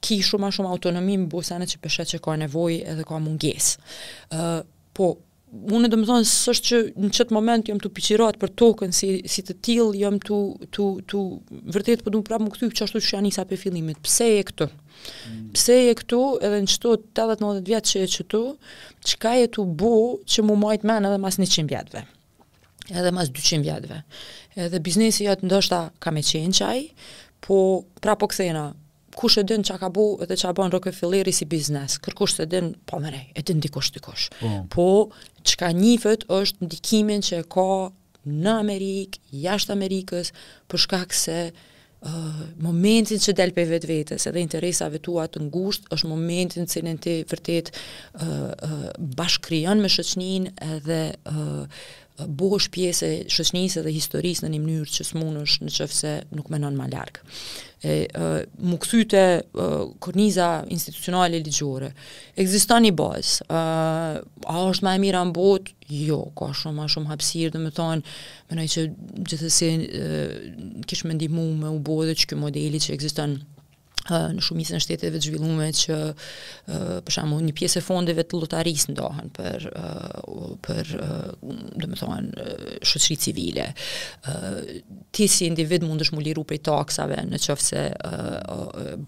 ki shumë ma shumë autonomi me bo sene që pe sheh që ka nevoj edhe ka mungesë. Uh, po, unë domethonë s'është që në qet moment jam tu pitch-irat për tokën si si të tillë jam tu tu tu vërtet po du prap mu kthy qashtu qysh ja nisa prej fillimit pse je këtu mm. pse je këtu edhe në qëto 80 90 vjet që je këtu çka je tu bu që mu majt n'men edhe mas 100 vjetve edhe mas 200 vjetve. Edhe biznesi jot ndoshta ka me qenë qaj, po prap po kthehna, kush e din çka ka bu edhe çka bon Rokefelleri si biznes, kërkush s'e din, po mirë, e din dikush dikush. Po, po çka njifet është ndikimi që e ka në Amerikë, jashtë Amerikës, për shkak se momentin që del prej vetvetes edhe interesave tua të ngushta, është momenti në cilin ti vërtet bashkëkrijon me shoqninë edhe bohesh pjesë e shoqnisë edhe historisë në një mënyrë që s'munesh në qoftë se nuk menon ma larg. E, mu kthy te korniza institucionale ligjore, ekziston një bazë, a është ma e mira në botë, Jo, ka shumë ma shumë hapsirë, domethonë, menoj që gjithsesi kish me ndihmu me u bo edhe qiky modeli që ekziston në shumicën e shteteve të zhvillume që për shembull një pjesë e fondeve të lotarisë ndahen për për domethon shoqëri civile. Ti si individ mundesh mu liru prej taksave në qoftë se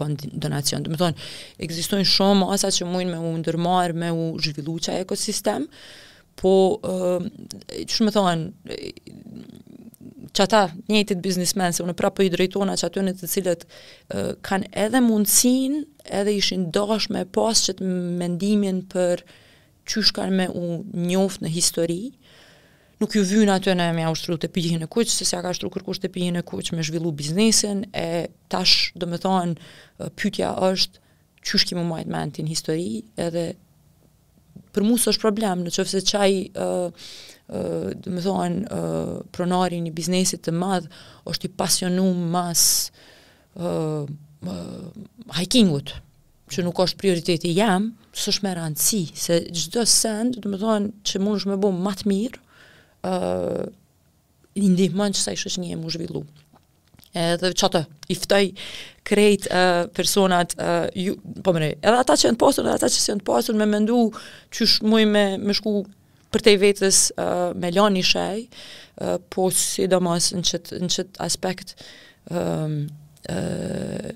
bën donacion. Domethon ekzistojnë shumë masa që mund me u ndërmarr me u zhvillu qaj ekosistem. Po, qysh me thonë, që ata njëjtit biznismen, se unë prapë po i drejtohna qatyne të cilët kanë edhe mundësinë, edhe ishin dashtë me pas qët mendimin për qysh kanë me u njoft në histori, nuk ju vyn atyne me jau shtru tepihin e kuq, se s'ja ka shtru kërkush tepihin e kuq me zhvillu biznesin, e tash, domethonë, pytja është, qysh ki me u majtë mend në histori, edhe për mua s'është problem, në qoftë se qaj ë ë domethonë ë pronari i një biznesi të madh është i pasionum mas ë ë hikingut që nuk është prioriteti jem, s'është me rëndësi, se çdo send, domethonë që mundesh me bo ma të mirë, ë i ndihmon qësaj shoqnie mu zhvillu. Edhe qata, i ftoj krejt uh, personat, uh, ju, po mërej, edhe ata që janë të pasur, edhe ata që s'janë të pasur, me mendu qysh muj me, me shku përtej vetes uh, me lan ni shej, uh, po sidomos në qëtë qët aspekt, um, uh,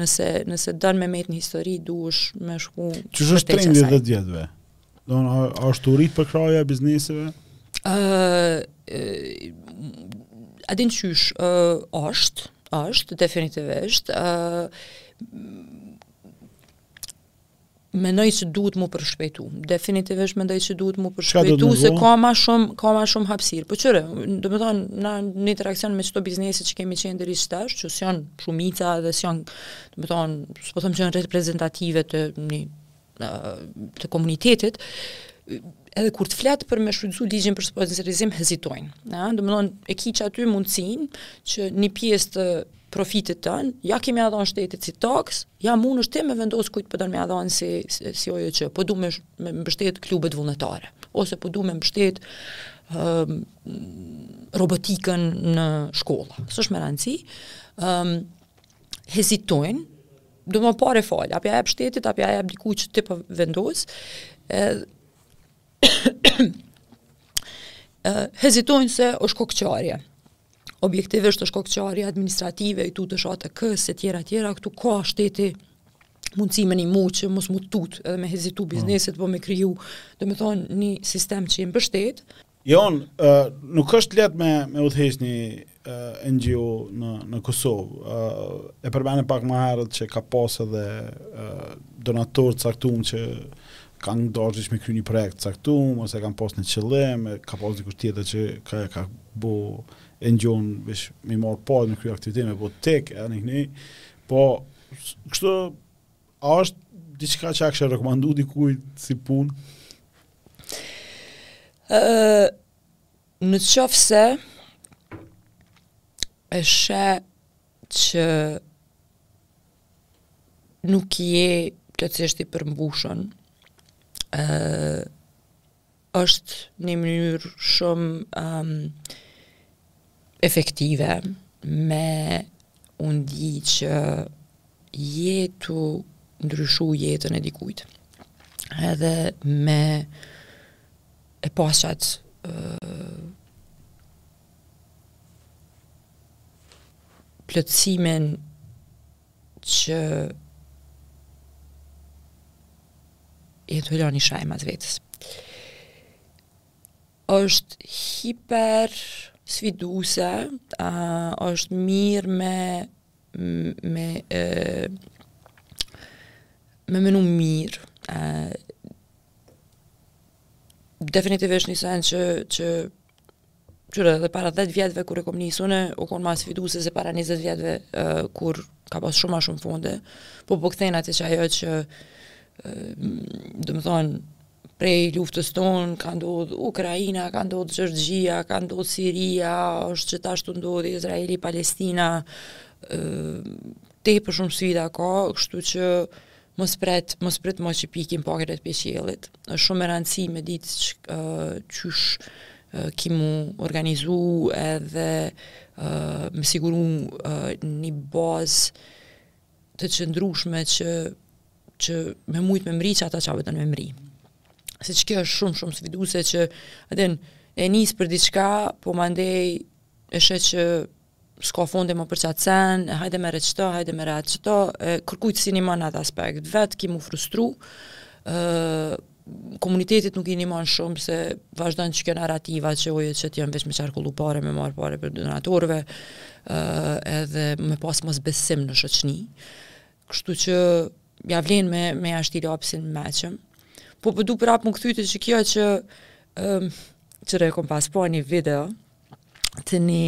nëse, nëse don me metë në histori, duhesh me shku... Qysh është trendi dhe djetëve? Domethonë është u rrit përkrahja e bizneseve? Uh, uh, a din qysh, uh, është, është, definitivisht. Uh, mendoj se duhet mu përshpejtu. Definitivisht mendoj se duhet mu përshpejtu se ka më shumë ka më shumë hapësirë. Po çore, domethonë në interaksion me qato biznese që kemi qenë deri tash, që s'janë shumica dhe s'janë, domethonë, s'po them që janë reprezentative të një të komunitetit, edhe kur ti flet për me shfrytëzu ligjin për sponsorizim hezitojnë. Ëh, domethonë e ki qaty mundsinë që një pjesë të profitit tand, ja ke me ia dhënë shtetit si taksë, ja mundesh ti me vendos kujt po don me ia dhënë si si, si OJQ po du me mbështet klubet vullnetare ose po du me mbështet ëm robotikën në shkolla. S'është me rëndësi. Ëm hezitojnë Domethonë pare falë, a po ja jep shtetit, a po ja jep diku që ti po vendosë, hezitojnë se është kokëqarje. Objektivisht është kokëqarje administrative, i tutesh ATK-së, e tjera, e tjera, këtu ka shteti mundësi me nimu që mos mu tutë edhe me hezitu bizneset, mm. po me kriju, domethonë, një sistem që i mbështet, Jon, uh, nuk është lehtë me, me udhëheq një uh, NGO në, në Kosovë. Uh, e përmende pak më herët që ka pas edhe uh, donatorë të caktum që kanë dashtë me kry një projekt të caktum, ose kanë pas një qëllim, ka pas dikush tjetër që ka, ka bo NGO-në veç me i marrë paret me kry aktivitete, po tek e në këni, po kështu, a është diçka që ia kishe rekomandu dikujt si punë? Në qoftë se e sheh që nuk je plotësisht i përmbushur, ë është një mënyrë shumë efektive me u ndi që je tu ndryshu jetën e dikujt. Edhe me e pasat uh, plotësimin që je tu lon një shenjë mas vetes. Është hiper sfiduese, është mirë me me me menu mirë, definitivisht një sen që që qysh edhe para 10 vjetëve kur e kom nis unë u kon më sfiduese se para 20 vjetëve uh, kur ka pas shumë ma shumë fonde po po kthena te qajo që uh, domethonë Prej luftës tonë ka ndodhë Ukraina, ka ndodhë Gjeorgjia, ka ndodhë Siria, është qetash tu ndodhë Izraeli, Palestina, tepër shumë sfida ka, kështu që mos pret, mos pret mo që pikin paret prej qiellit. është shumë e rëndësishme me ditë që, uh, qysh uh, ki m'u organizu edhe uh, me siguru uh, një bazë të qëndrushme që që me mujt me mrri qata çka ti don me mrri. Se qikjo është shumë, shumë sfiduse që ti e nis për diçka, po mandej e sheh që s'ka fonde mo për qat sen, e hajde merre qeto, hajde merre qeto, e kërkujt s'i nimon në atë aspekt. Vetë ki m'u frustru, komunitetit nuk i nimon shumë se vazhdon qikjo narrativa që OJQ-t jon veç me qarkullu pare, me marë pare prej donatorëve, uh, edhe me pas mosbesim në shoqni. Kështu që ja vlen me, me ja shti lapsin me çmim. Po po du prapë m'u kthy te qikjo që, um, që e kom pas pa një video, të një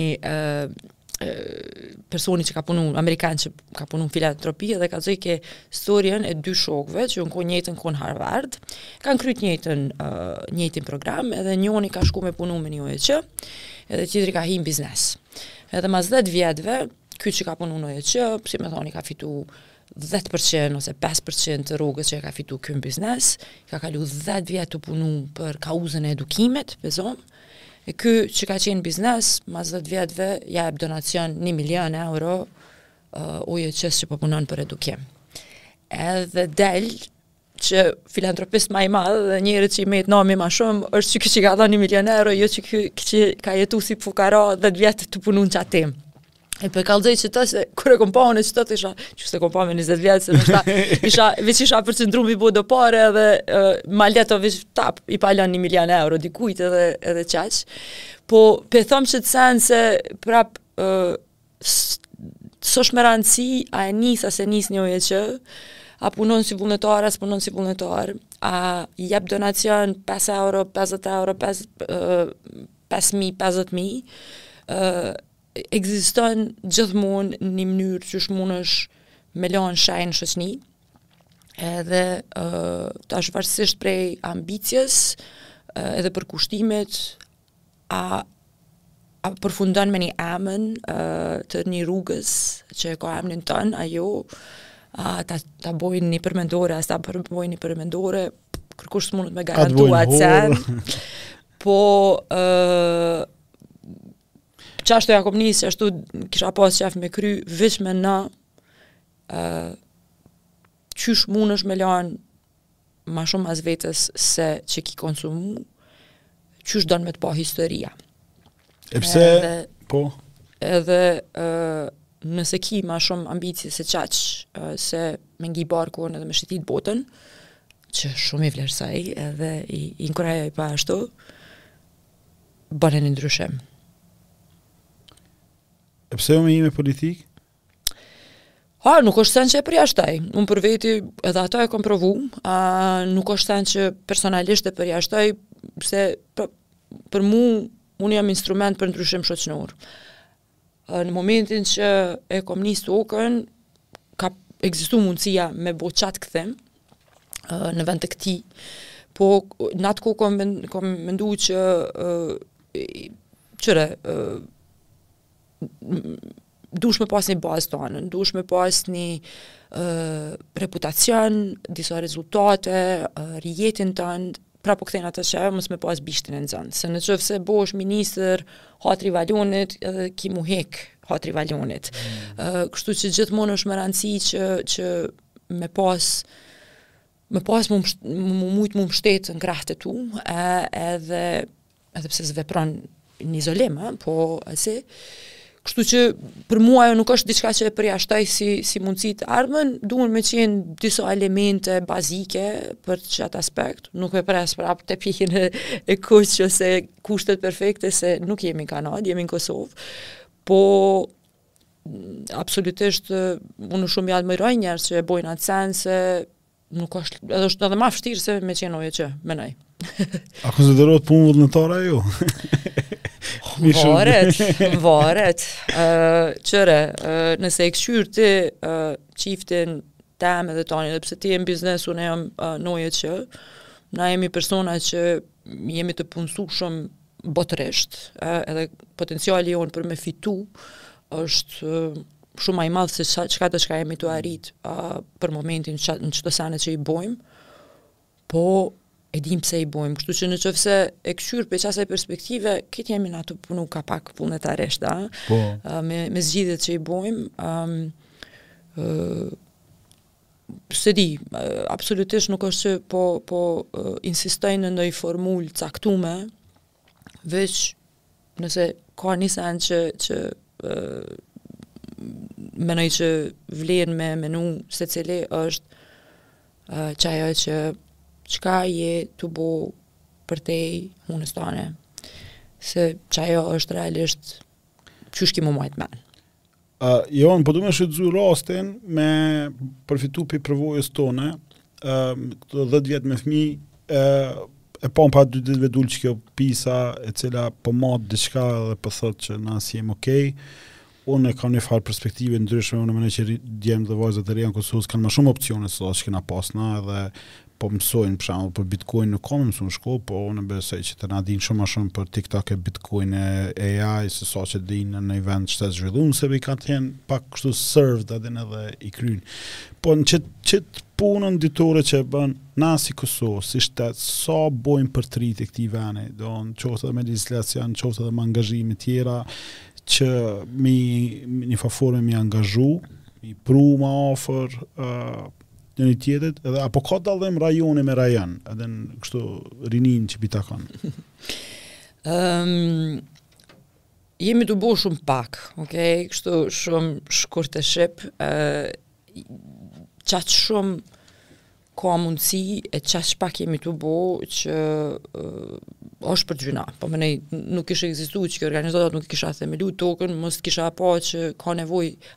personi që ka punu, Amerikan që ka punu në filantropi dhe kallzojke storien e dy shokve që jon konë njëjtën kohë n'Harvard, kanë kryt njëjtin, uh, njëjtin program edhe njoni ka shku me punu në një OJQ edhe tjetri ka hi në biznes. Edhe mas 10 vjetëve, ky që ka punu në OJQ, si me thon i ka fitu 10% ose 5% të rrogës që e ka fitu ky n'biznes, ka kalu 10 vjetë tu punu për kauzën e edukimit, pe zom, e ky që ka qenë n'biznes, mas 10 vjetëve, ja jep donacion 1 milion euro, uh, OJQ-së që po punon për edukim. Edhe del, që filantropist ma i madh dhe njeri që i met nami ma shumë, është qiky që i ka dhonë një milion euro, jo qiky që ka jetu si fukara dhjetë vjet tu punu në qatim. E pe kallëzoj qët sen, kur e kom pa unë qëta, isha, që s'e kom pa me 20 vjet, se ndoshta, isha, veç isha përqendru m'i bo do pare dhe uh, ma lehtë veç tap, i palan një milion euro dikujt edhe, edhe qaq. Po, pe thom qët sen se prap, uh, s'osht me randsi a e nis a s'e nis ni OJQ, a punon si vullnetar a s'punon si vullnetar, a jep donacion pesë euro, pesëdhjetë euro, pesë pesë mijë, pesëdhjetë mijë, ekziston gjithmonë ni mënyrë qysh munesh me lanë shenjë në shoqni, edhe tash varsisht prej ambicjes edhe përkushtimit, A a përfundon me një emën të një rrugës që e ka emrin tan, a jo, a ta, ta bojnë një përmendore, a s'ta bojnë një përmendore, kërkush s'mundet me garantu atë sen, po, uh, qashtu ja kom nisë, qashtu kisha pas qef me kry, veç me, në, uh, qysh munesh me lanë ma shumë mas vetës se që ki konsumu, qysh don me të pa historia. E pse, edhe, po? Edhe uh, nëse ki ma shumë ambicje se qaq, uh, se me ngi barkun edhe me shëtit botën, që shumë i vlerësoj edhe i inkurajoj po ashtu, bone ni ndryshim. E pse jo me hi në politikë? Ha, nuk është sen që e përjashtoj. Unë për veti edhe ato e kom provu, a, nuk është sen që personalisht e përjashtoj, se për, po, për mu, unë jam instrument për ndryshim shoqënor. Në momentin që e kom nisë Tokën, ka ekzistu mundësia me bo qat kthim, në vend të këti, po në atë kohë kom mendu që, qëre, dush me pas një bazë tanën, dush me pas një uh, reputacion, disa rezultate, uh, rrjetin tënd, prap po kthehem n'atë që mos me pas bishtin e nxonë. Se në qoftë se bohesh ministër, hatri i Valonit, edhe ki mu hek hatri i Valonit. Mm. Uh, kështu që gjithmonë është me rëndësi që, që me pas me pas me mujtë m'u mështetë në krahët e tu, edhe edhe pse s'vepron në izolim, ë, po si Kështu që për mua ajo nuk është diçka që e përjashtoj si si mundësi n'të ardhmen, duhen me qenë disa elemente bazike për qat aspekt, nuk e pres prap të pihin e, e kush ose kushtet perfekte se nuk jemi në Kanadë, jemi në Kosovë. Po absolutisht unë shumë i admiroj njerëz që e bojnë atë sen se nuk është, edhe është edhe ma vështirë se me qenë OJQ, menoj. A konsiderohet punë vullnetare ajo? varet, varet. Uh, qëre, uh, nëse e kqyr ti uh, qiftin tem edhe tanin, edhe pse ti je në biznes, unë jam uh, n'OJQ, na jemi persona që jemi të punësu shumë botërisht, edhe potenciali jonë për me fitu, është shumë ma i madhë se ça, çka do çka jemi tu arrit për momentin ça, në qëto sene që i bojmë, po e dim pse i bojmë, kështu që në qoftë se e kqyr prej qasaj perspektive, qe jemi na tu punu ka pak vullnetarisht, a? Po. Me, me zgjidhjet që i bojmë, um, uh, S'e di, absolutisht nuk është që po, po insistoj në ndonjë formulë të caktume, veç nëse ka një sen që, që menoj që vlen me menu se cili është uh, qajo që çka je tu bo përtej hunës tane se qajo është realisht qysh ki me u majt men Uh, jo, po du me shfrytëzu rastin me përfitu prej përvojës tane, uh, këto 10 vjetë me fmi, uh, e pamë para dy ditëve dul qekjo PISA e cila po mat diçka dhe po thot që na s'jem okay. Unë e kam një farë perspektive ndryshme, unë menoj që djemt dhe vajzët e reja n'Kosovë kanë ma shumë opcione se sa që kena pas na edhe po mësojnë për shembull për Bitcoin nuk kanë me mësu në shkollë, po unë besoj që tanët dinë shumë ma shumë për TikTok e Bitcoin e AI se sa që dinë në një vend, shtet të zhvilluar, se i kanë qenë pak kështu served atë edhe i kryin. Po në qet qet punën ditore që e bën na si Kosovë, si shtet, sa bojmë për të rijtë e këtij veni, do në qoftë edhe me legjislacion, qoftë edhe me angazhime tjera, që m'i, njëfarë forme m'i angazhu, m'i pru ma afër, uh, Njëri tjetrit, edhe apo ka dallim rajoni me rajon, edhe në kështu rininë që p'e takon. Ëm um, jemi tu bo shumë pak, okay? Kështu shumë shkurt e shqip, ë uh, qaq shumë ka mundësi e qaq pak jemi tu bo që uh, është për gjynah, po menoj nuk kish ekzistu qekjo organizatë nuk kisha themelu TOKA-n, mos kisha pa që ka nevojë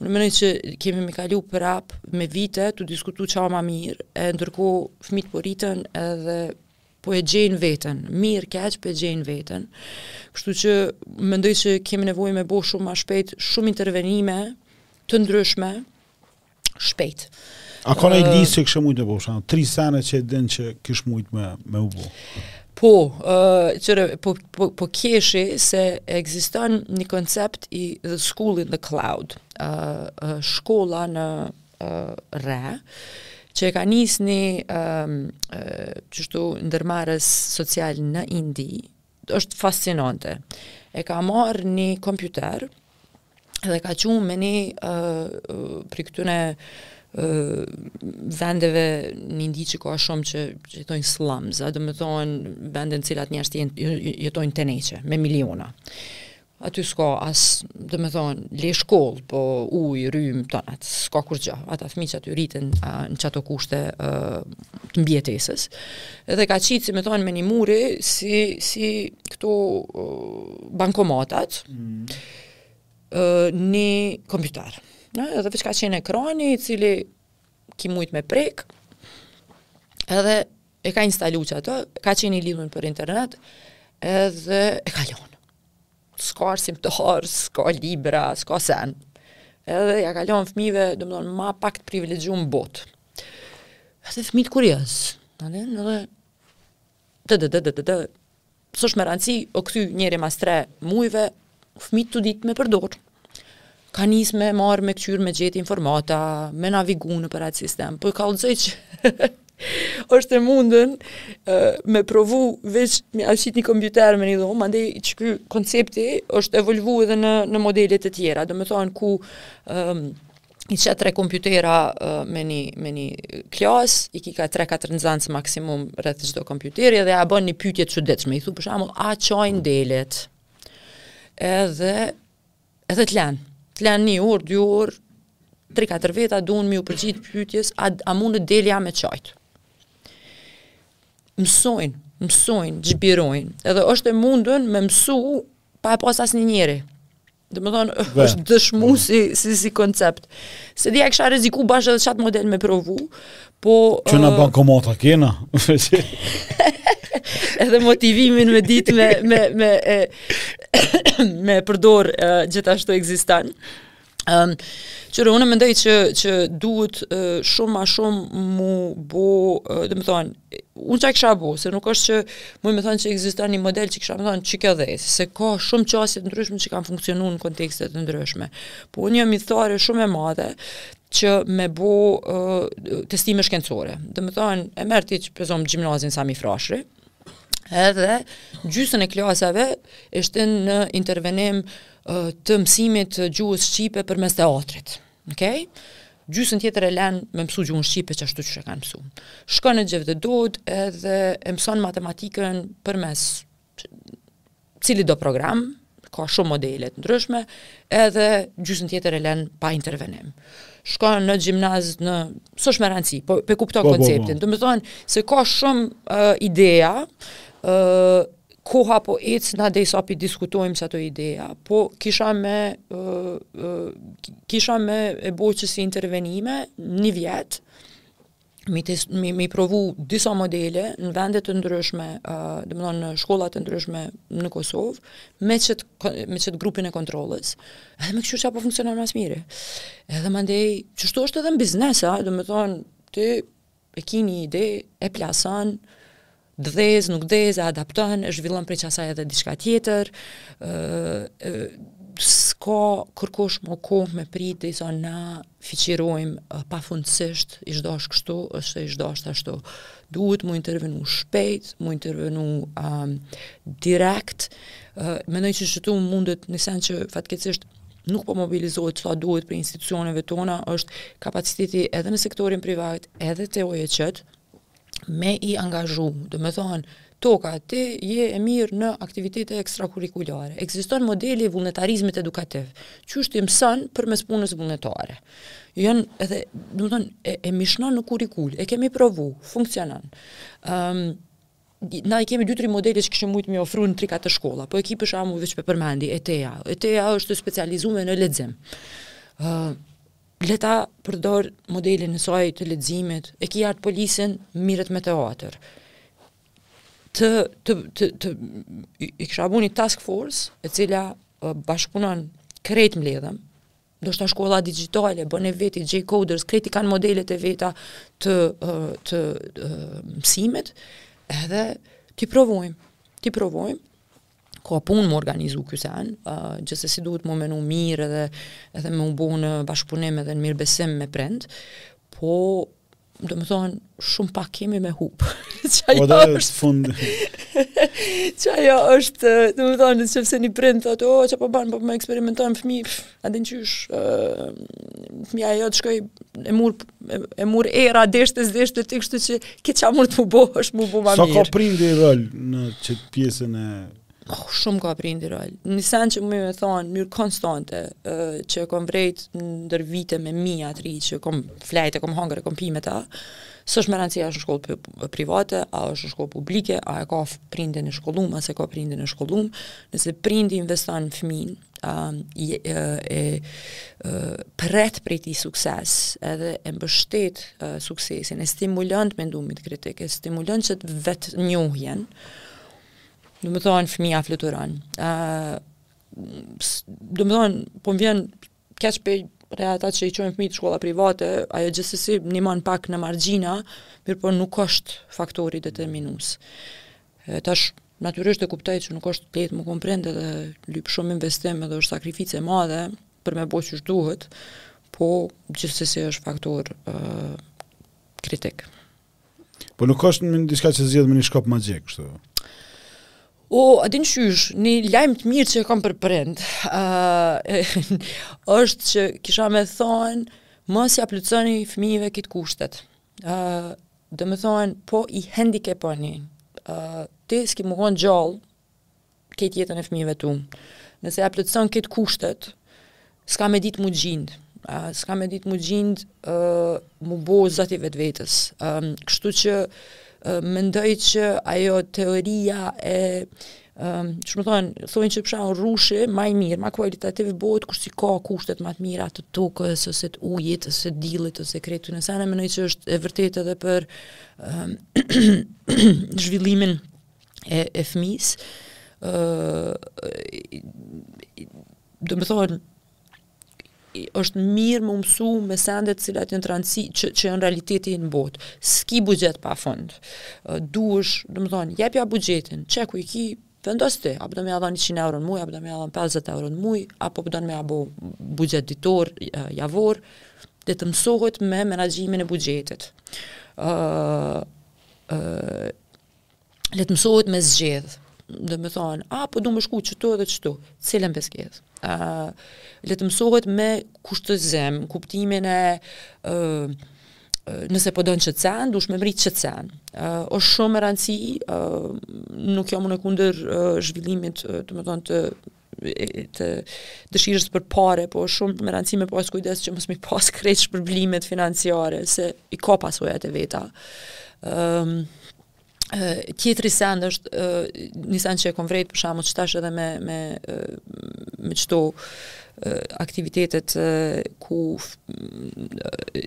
Unë mendoj që kemi me kalu prap me vite tu diskutu ça ma mirë, e ndërkohë fmit po rritën edhe po e gjejnë veten, mirë keq po e gjejnë veten. Kështu që mendoj që kemi nevojë me bo shumë ma shpejt shumë intervenime të ndryshme shpejt. A ka naj listë që kishe mujtë me bo, shanë, tri sene që e din që kishe mujtë me, me u bo? Po, uh, qyre, po, po, po keshi se ekziston një koncept i the school in the cloud, uh, uh, shkolla në uh, re, që e ka nisë një um, uh, qështu ndërmarrës social në Indi, është fascinante. E ka marrë një kompjuter edhe e ka çu me një uh, prej këtyne uh, vendeve në Indi që ka shumë që jetojnë slums, domethonë vendet në cilat njerëzt jetojnë n'teneqe, me miliona. Aty s'ka as, domethonë, le shkollë, po uj, rrymë, tona, s'ka kurgjë. Ata fmi që aty rriten a, në qato kushte a, të mbijetesës. Edhe ka qitë, si me thonë, me një mur, si, si këto a, bankomatat, mm. a, një kompjuter. A, edhe veç ka qenë ekrani, cilin ki mujtë me prekë, edhe e ka instalu qato, ka qenë i lidhun për internet, edhe e ka lonë. S'ka arsimtar, s'ka libra, s'ka sen. Edhe ja ka lonë fmive, domethonë, ma pak të privilegju në botë. Edhe fmit kurioz, edhe, edhe, të të të të të të S'është me rëndësi, o kthy njëri mas tre mujve, fëmijët tu ditë me përdorë. Kanë nisë me marrë, me këqyrë, me gjetë informata, me navigu nëpër atë sistem. Po kallëzoj që është e mundun me provu veç me qitë një kompjuter me një dhomë, mandej qiky koncepti është evolvu edhe në, në modele të tjera, domethonë ku um, i qet tre kompjutera me një me një klasë, i ki ka 3-4 nxanës maksimum rreth çdo kompjuteri dhe ja bën një pyetje të çuditshme. I thu për shembull, a qajn delet? Edhe edhe i lën. I lën një orë, dy orë, 3-4 veta duhen me iu përgjigj pyetjes, a a mundet delja me qajt? Mësojn, mësojn, zhbirojn. Edhe është e mundun me mësu pa e pas asnjë njeri. Domethonë, është dëshmu si, si, si koncept. S'e di a kisha rreziku bashkë edhe qatë model me provu, po... Që në uh, bankomata kena? edhe motivimin me ditë me, me, me, e, me përdor e, gjithashtu ekziston. Um, qyre unë mendoj që, që duhet e, shumë ma shumë mu bo, e, domethonë, unë ça kisha bo, se nuk është që mund me thonë që ekziston një model që kisha me thonë që kjo duhet, se ka shumë qasje të ndryshme që kanë funksionu në kontekste të ndryshme. Po unë jam ithtare shumë e madhe që me bo uh, testime shkencore. Domethonë, e merr ti supozojmë gjimnazin Sami Frashëri, edhe gjysën e klasave i shtin në intervenim uh, të mësimit të gjuhës shqipe përmes teatrit. Okej? Gjysën tjetër e len me msu gjuhën shqipe që ashtu qysh e kanë msu. Shkon në Xhevdet Dodë edhe e mëson matematikën përmes cili do program, ka shumë modele të ndryshme, edhe gjysën tjetër e len pa intervenim. Shkon në gjimnaz, s'është me rëndësi, po pe kupton po, po, po. konceptin. Po, po. Domethonë se ka shumë uh, ideja uh, koha po ec na dejsa po i diskutojmë qato ide, a, po kisha me uh, uh, kisha me e bo qësi intervenime një vjet mi, tes, mi, mi provu disa modele në vende të ndryshme, uh, domethonë shkolla të ndryshme në Kosovë, me qëtë, me qëtë grupin e kontrolës, edhe me kqyr qa po funksionon ma s' mire. Edhe mandej, qështu është edhe në biznes, a, domethonë, ti e ki një ide, e plason, dhez, nuk dhez, e adapton, e zhvillon prej qasaj edhe diçka tjetër, s'ka kërkush më kohë me prit dej t'na fiqirojmë pafundësisht, ish dasht kështu, ose ish dasht ashtu. Duhet mu intervenu shpejt, mu intervenu um, direkt, uh, mendoj që qëtu mundet, një sen që fatkeqësisht nuk po mobilizohet sa duhet prej institucioneve tona, është kapaciteti edhe në sektorin privat, edhe te OJQ-të, me i angazhu, domethonë, TOKA, ti je e mirë në aktivitete ekstrakurrikulare. Ekziston modeli i vullnetarizmit edukativ, qysh ti mëson përmes punës vullnetare. Jon edhe, domethonë, e, e mishnon në kurrikul, e kemi provu, funksionon. Um, Na i kemi dy tri modele që kishim mujtë m'i ofru në tri katër shkolla, po e ki për shembull veç po e përmendi, ETEA. ETEA është e specializume në lexim. Uh, le ta përdor modelin e saj të leximit, e ki Artpolisin, mirret me teatër. Të, të, të, të, e kisha bo një task force, e cila uh, bashkëpunon krejt mbledhëm, Ndoshta Shkolla Digjitale, Bonevet-i, jCoders, krejt i kanë modelet e veta të të mësimit, edhe t'i provojmë. T'i provojmë. Ka punë m'u organizu ky sen, uh, gjithsesi duhet m'u menu mirë edhe, edhe m'u bo në bashkëpunim edhe në mirëbesim me prind, po domethonë, shumë pak kemi me hup. Qajo është... Fund... Qajo është, domethonë, nëse, nëse një prind, thotë, o, oh, qa po bon, po eksperimenton me fëmi, a din qysh, uh, fëmija jot shkoi, e murr, e, e murr era, deshte, s'deshte, kështu që, krejt qa munet mu bo, është mu bo ma mirë. Sa ka prindi rol në qët pjesën e Oh, shumë ka rol prindi. Një sen domethonë, një konstante, uh, që e kom vrejt ndër vite me miq t'ri, që kom flejt e kom hangër e kom pi me ta, s'është me rëndësi a është në shkollë private, a është në shkollë publike, a e ka prindin e shkollum, a s'e ka prindin e shkollum, nëse prindi investon në fëmin, um, i, e, e, e pret prej tij sukses, edhe e mbështet e, suksesin, e stimulon të mendumit kritik, e stimulon qët vetënjohjen, Domethonë fëmija fluturon. Uh, domethonë, po më vjen keq për ata që i çojnë fëmijët n'shkolla private, ajo gjithsesi ndihmon pak në margjina, mirëpo nuk është faktori determinus. E, tash, natyrisht e kuptoj që nuk është lehtë me kon prind dhe lypë shumë investim edhe është sakrifice madhe për me bo qysh duhet, po gjithsesi është faktor uh, kritik. Po nuk është diçka që zgjidhet me një shkop magjik kështu. O, a din qysh, një lajm të mirë që e kam për prind, uh, është që kisha me thonë, mos ja plotsoni fëmijëve krejt kushtet. Uh, domethonë, po i hendikeponi, uh, ti s'ki me konë gjallë, krejt jetën e fëmijëve tu. Nëse ja plotëson krejt kushtet, s'ka me ditë mu gjind, s'ka me ditë mu gjind uh, mu bo zoti vetvetes. Um, kështu që uh, mendoj që ajo teoria e um, domethonë, thonë që psh rrushi ma i mirë, ma kualitativ bëhet kur s'i ka kushtet ma të mira të tokës, ose të ujit, ose të diellit, ose krejt këto sene, mendoj që është e vërtet edhe për um, zhvillimin e, e fëmisë, domethonë, është mirë m'u mësu me sendet cilat janë transi, që, që janë realiteti në botë. S'ki buxhet pa fund. Duhesh, domethonë, jepja buxhetin, qe ku i ki, vendos ti, a po do me ja dhon 100 euro në muj, a po do me ja dhon 50 euro në muj, a po do me ja bo buxhet ditor, javor, le të mësohet me menaxhimin e buxhetit. Uh, uh, le të mësohet me zgjedh. Domethonë, a po do me shku qëtu edhe qëtu, cilën pe zgjedh ë uh, le të mësohet me kushtëzim, kuptimin e ë uh, nëse po don qët sen, duhesh me mrri qët sen. Ë uh, është shumë me rëndësi, ë uh, nuk jam unë kundër uh, zhvillimit, uh, domethonë të të dëshirës për pare, po shumë me rëndësi me pas kujdes që mos m'i pas krejt shpërblimet financiare, se i ka pasojat e veta. Um, tjetri send është uh, një send që e kom vrejt për shembull që tash edhe me, me, uh, me qëto uh, aktivitetet uh, ku uh,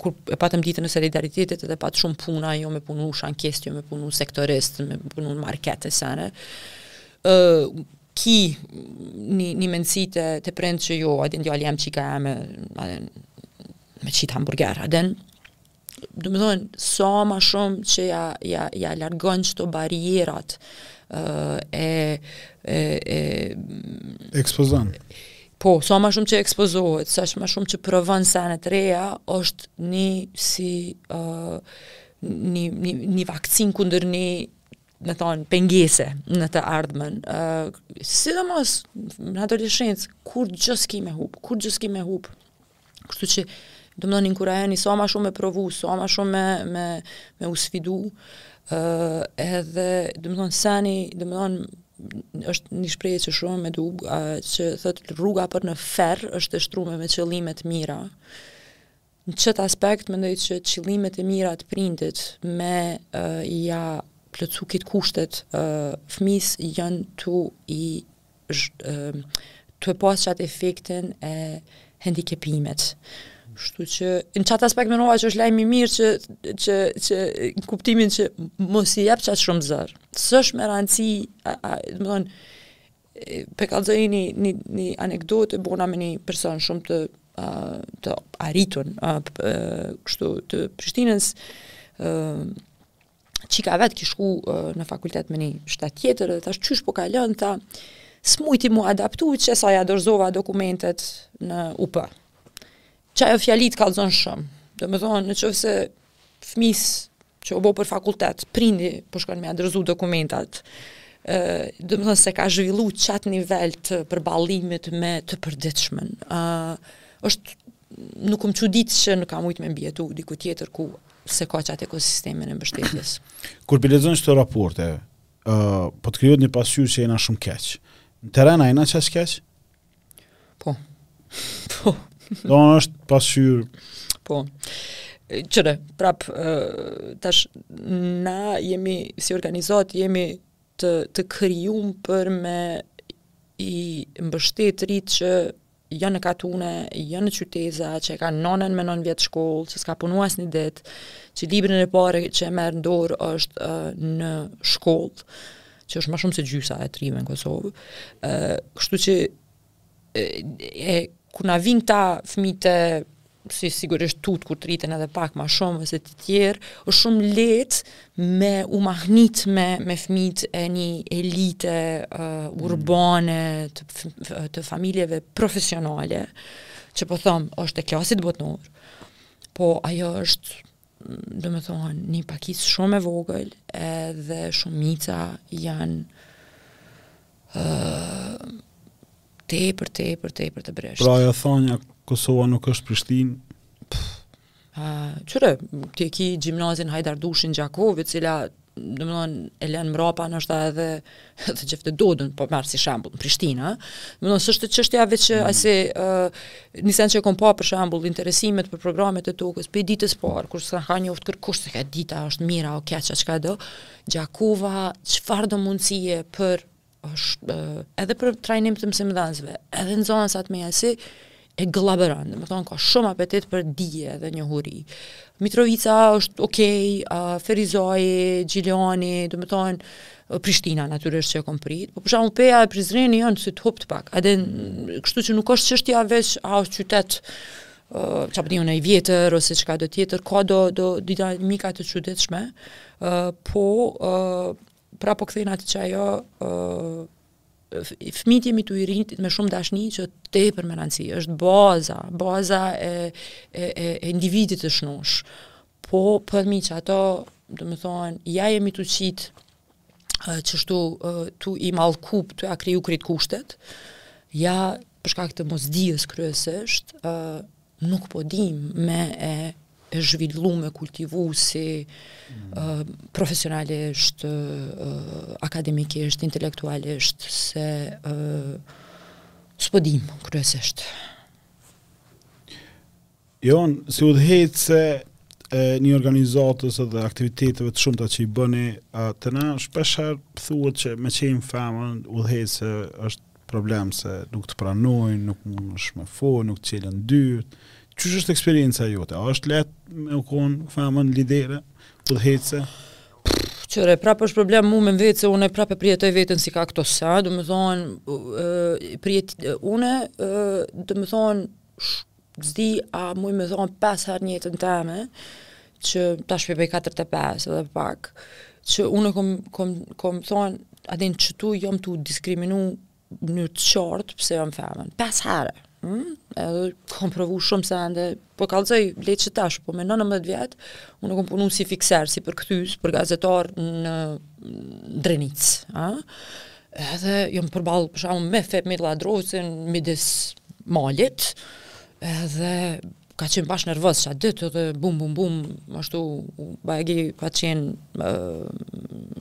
kur e patëm ditën e solidaritetit edhe pat shumë puna jo me punu shankist, jo me punu sektorist me punu në market e sene ë ki një, një mendësi te, te prindt që jo, a din djali ja qika e me, a din, me qitë hamburger, a din, domethonë, sa ma shumë që ja, ja, ja largon qato barierat, uh, e, e, e, Ekspozon. Po, sa ma shumë që ekspozohet, sa ma shumë që provon sene të reja, është një si, uh, një, një, një vaksinë kunder një domethonë, pengese në të ardhmen. Uh, sidomos, në adoleshencë, kur gjo s'ki me hupë, kur gjo s'ki me hupë. Kështu që, domethonë, inkurajoni, sa ma shumë me provu, sa ma shumë me, me, me u sfidu, uh, edhe, domethonë, tani, domethonë, është një shprehje që shumë e du, uh, që thotë rruga për në ferr është e shtrume me qëllime të mira. Në qat aspekt mendoj që qillimet e mira të prindit me ja plotsu krejt kushtet fmisë janë tu e pas qat efektin e hendikepimit. Kështu që në qat aspekt menova që është lajm i mirë që që që në kuptimin që mos i jep qaq shumë zor. S'është me rëndësi, domethonë Pe kallxoj ni ni ni anekdotë u bona me ni person shumë të ë të arritun ë kështu të Prishtinës ë çika vet kish shku ë, në fakultet me ni shtet tjetër dhe thashë qysh po kalon tha s'mujti mu adaptu qe sa ja dorëzova dokumentet në UP. Qajo fjali t'kallxon shumë. Domethonë në qoftë se fmisë që u bo për fakultet, prindi prap po shkon me ja dorëzu dokumentat, domethonë s'e ka zhvillu qatë nivel të përballimit me të përditshmen. është nuk më çudit që nuk ka mujtë me mbjetu diku tjetër ku s'e ka qatë ekosistemin e mbështetjes. Kur po i lexon qëto raporte, uh, po të krijohet një pasqyrë që jena shumë keq. Në terren a jena qaq keq? Po. Po. Domethonë është pasqyrë. Po. Kqyre, prap, tash, na jemi, si organizatë, jemi të, të krijum për me i mbështetë të ritë që janë në katune, janë në qyteza, që e ka nonën me nonë vjet shkollë, që s'ka punu asnjë ditë, që librin e parë që e merr n'dorë është uh, në shkollë. që është ma shumë se gjysa e t'rive në Kosovë. Ë, kështu që e, e kur na vijnë këta fëmijët si sigurisht tutë kur të rriten edhe pak ma shumë ose të tjerë, është shumë lehtë me u mahnit me me fëmijët e një elite uh, urbane të, të familjeve profesionale, që po thom, është e klasit botnor. Po ajo është domethon, një pakicë shumë e vogël, edhe shumica janë tepër tepër tepër të brishtë. Pra e thona, Kosova nuk është Prishtinë? Qyre, ti e ki gjimnazin Hajdar Dushi n'Gjakovë, cila domethonë, e lenë mrapa ndoshta edhe Xhevdet Dodën, po marr si shembull, në Prishtinë, domethonë, s'është çështja veç që mm se, uh, nisen që e kom pa për shembull, interesimet për programet e TOKËS, prej ditës parë, kur s'na ka njoftë kërkush, as ka ditë a është mira, a keqe, çkado, Gjakova, çfarëdo mundësie për është edhe për trajnim të mësimdhënësve, edhe në zhvillim të nxënësve, si e gllabërojnë, domethonë, ka shumë apetit për dije dhe njohuri. Mitrovica është okej, uh, Ferizaj, Gjilani, domethonë, Prishtina natyrisht që e kom prit. Po për shembull Peja e Prizreni janë si të hoptë pak. Edhe kështu që nuk është çështja veç a është qytet uh, çfarë di un, a i vjetër ose çkado tjetër, ka do do dinamika të çuditshme. Uh, po uh, Pra po kthehna te që ajo fëmijët jemi tu i rrit me shumë dashni që tepër me rëndësi, është baza, baza e, e, e, e individit të shnoshë. Po, përmi qato, domethonë, ja jemi tu i qitë qështu tu i malkup, tu ja kriju krejt kushtet, ja për shkak të mosdijes kryesisht, nuk po dim me e e zhvillu me kultivu si mm. profesionalisht, akademikisht, intelektualisht, se s'po dim kryesisht. Jon, si udhëheqëse e një organizatës dhe aktiviteteve të shumta që i bëni, a, te na shpeshherë po thuhet që me qenë femën udhëheqëse është Problem se nuk të pranojnë, nuk mundesh me fol, nuk t'çelen dyrt. Qysh është eksperienca jote? A është lehtë me u kon femën lidere, udhëheqëse? Qyre, prapë është problem mu me vetë se unë prapë e përjetoj veten si ka këto sa, domethonë, prej, une, domethonë, S'di a muj me thonë pesë herë në jetën teme, që tash po i bëj katërdhet e pesë edhe pak, që unë kom kom kom thonë, a din çka, jom tu diskriminu në mënyrë të qartë pse jom femën. Pesë herë. Mm? Edhe kom provu shumë sende, po kallzoj lej që tash, po me 19 vjet, unë kom punu si fikser, si përkthys, për gazetar në Drenicë, a? Edhe jom përballë për shembull me Fehmi Lladrovcin midis malit. Edhe ka qenë bash nervoz qat ditë edhe bum bum bum ashtu bajagi ka qenë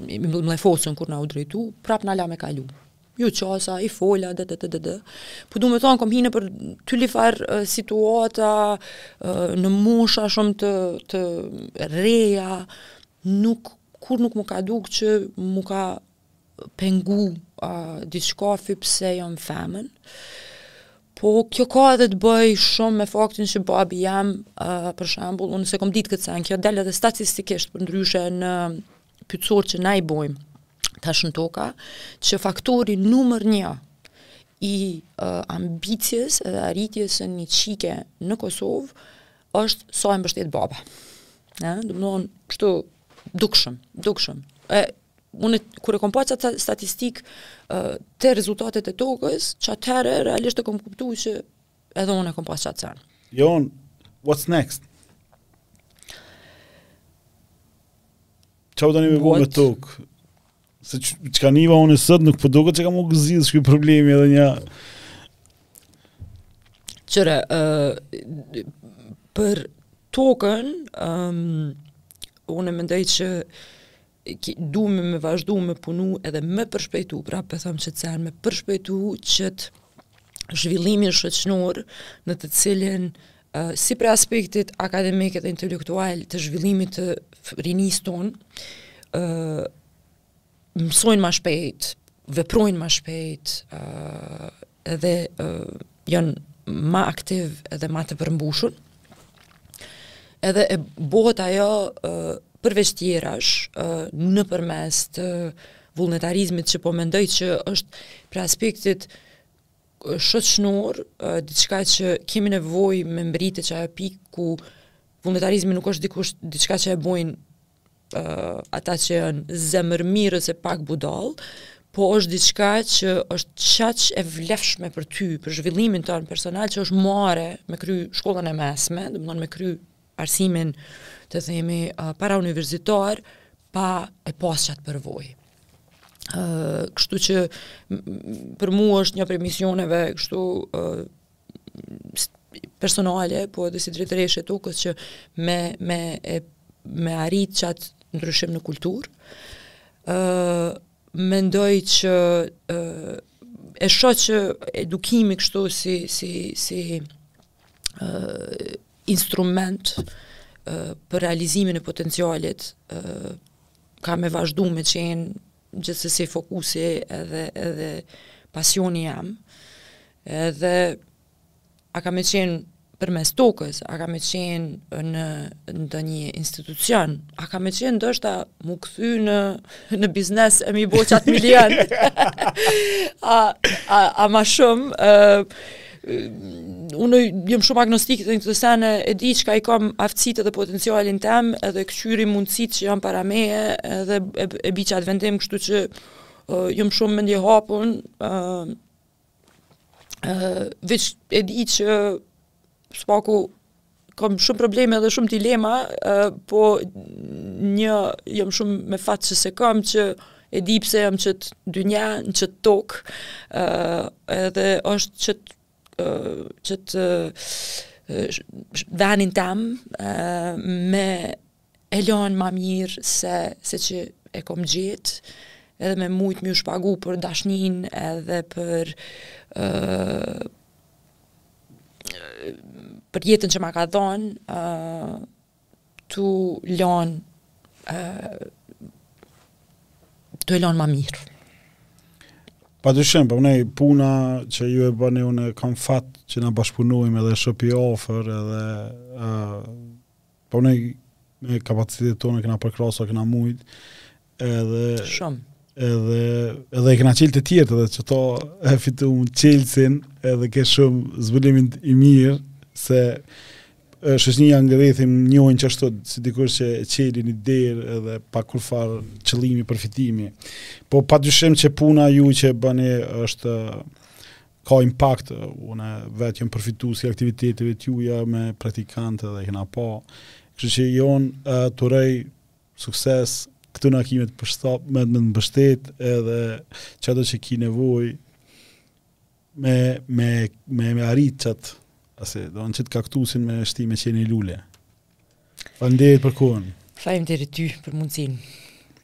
i mllefosun kur na u drejtu prap na la me kalu ju qasa, i fola, dhe, dhe, dhe, dhe, Po du me thonë, kom hi nëpër turlifarë situata në mosha shumë të, të reja, nuk, kurrë nuk më ka duk që më ka pengu diçka veç pse jom femën. Po kjo ka edhe të bëjë shumë me faktin që babi jem, uh, për shembull, unë se kom ditë këtë sen, kjo del edhe statistikisht për ndryshe në pytësor që na i bojmë tash në Toka, që faktori numër një i uh, ambicjes edhe arritjes së një qike në Kosovë është sa e mbështet baba. Ja, domethonë kështu dukshëm, dukshëm. E unë kur e kam pa qat statistikë te rezultatet e Tokës, qatherë realisht e kom kuptu që edhe unë e kam pa qat sen. Jehonë, what's next? Çka tani me bo me Tokë. Se çka niva unë sot nuk po duket që ka me u zgjidh shkoj problemi edhe një Kqyre, uh, për Tokën, um, unë e mendoj që du me me vazhdu me punu edhe me përshpejtu, prapë po thom qët sen me përshpejtu qët zhvillimin shoqnor në të cilin uh, si prej aspektit akademik dhe intelektual të zhvillimit të rinisë tonë uh, mësojnë ma shpejt, veprojnë ma shpejt, uh, edhe janë ma aktiv edhe ma të përmbushun, edhe e bohet ajo përveç tjerash nëpërmes të vullnetarizmit që po mendoj që është prej aspektit shoqnor, diçka që kemi nevojë me mbërri te qajo pikë ku vullnetarizmi nuk është dikush diçka që e bojnë ata që janë zemërmirë ose pak budallë, po është diçka që është qaq e vlefshme për ty, për zhvillimin ton personal, që është marre me kry shkollën e mesme, domethonë me kry arsimin të themi uh, parauniversitar, pa e pas qat përvojë. Uh, kështu që për mu është nja prej misioneve, kështu uh, personale, po edhe si drejtoreshë e Tokës që me, me, e, me arrit qatë ndryshim në kulturë. Uh, mendoj që uh, e shoh që edukimi kështu si si si uh, instrument uh, për realizimin e potencialit uh, ka me vazhdu me qenë gjithsesi fokusi edhe edhe pasioni jem, edhe a ka me qenë përmes tokës, a ka me qenë në ndonjë institucion, a ka me qenë ndoshta m'u kthy në, në biznes e m'i bo qat milion, a, a, a ma shumë, uh, unë jam shumë agnostik në këto sene, e di çka i kam aftësitë edhe potencialin tem, edhe kqyri mundësitë që janë para meje, edhe e, e bi qat vendim, kështu që uh, jam shumë mendjehapun, uh, uh, veç e di që s'paku kam shumë probleme dhe shumë dilema, po një jam shumë me fat që s'e kam që e di pse jam n'qet dynja, në qet tokë, edhe është që të që të venin tem me e lanë ma mirë se, se që e kom gjetë, edhe me mujtë m'ju shpagu për dashninë edhe për uh, për jetën që ma ka dhonë uh, tu lanë uh, tu e lanë ma mirë Padyshim, për po nej, puna që ju e bëni unë kam fat që na bashkëpunojmë edhe shoh pi afër edhe uh, Po ne me kapacitetet tona kena përkrah sa kena mujt, edhe... Shumë. Edhe, edhe e kena çelë te tjertë, edhe qata e fitum çelësin, edhe ke shumë zbulim i mirë, se shoqnia n'rreth m'njohin qashtu, si dikush që e çel ni derë edhe pa kurrfarë qëllimi përfitimi. Po padyshim që puna ju që bëni është ka impakt, unë vetë jom përfitues i aktiviteteve t'juja me praktikantë dhe kena pa. Kështu që Jehonë t'uroj sukses këtu në takimet për shtap, me t'mbështet edhe qato që ki nevojë me, me, me, me arrit qëtë, ase do në qëtë kaktusin me shti me çel ni lule. Faleminderit për kohën. Faleminderit ty për mundësinë.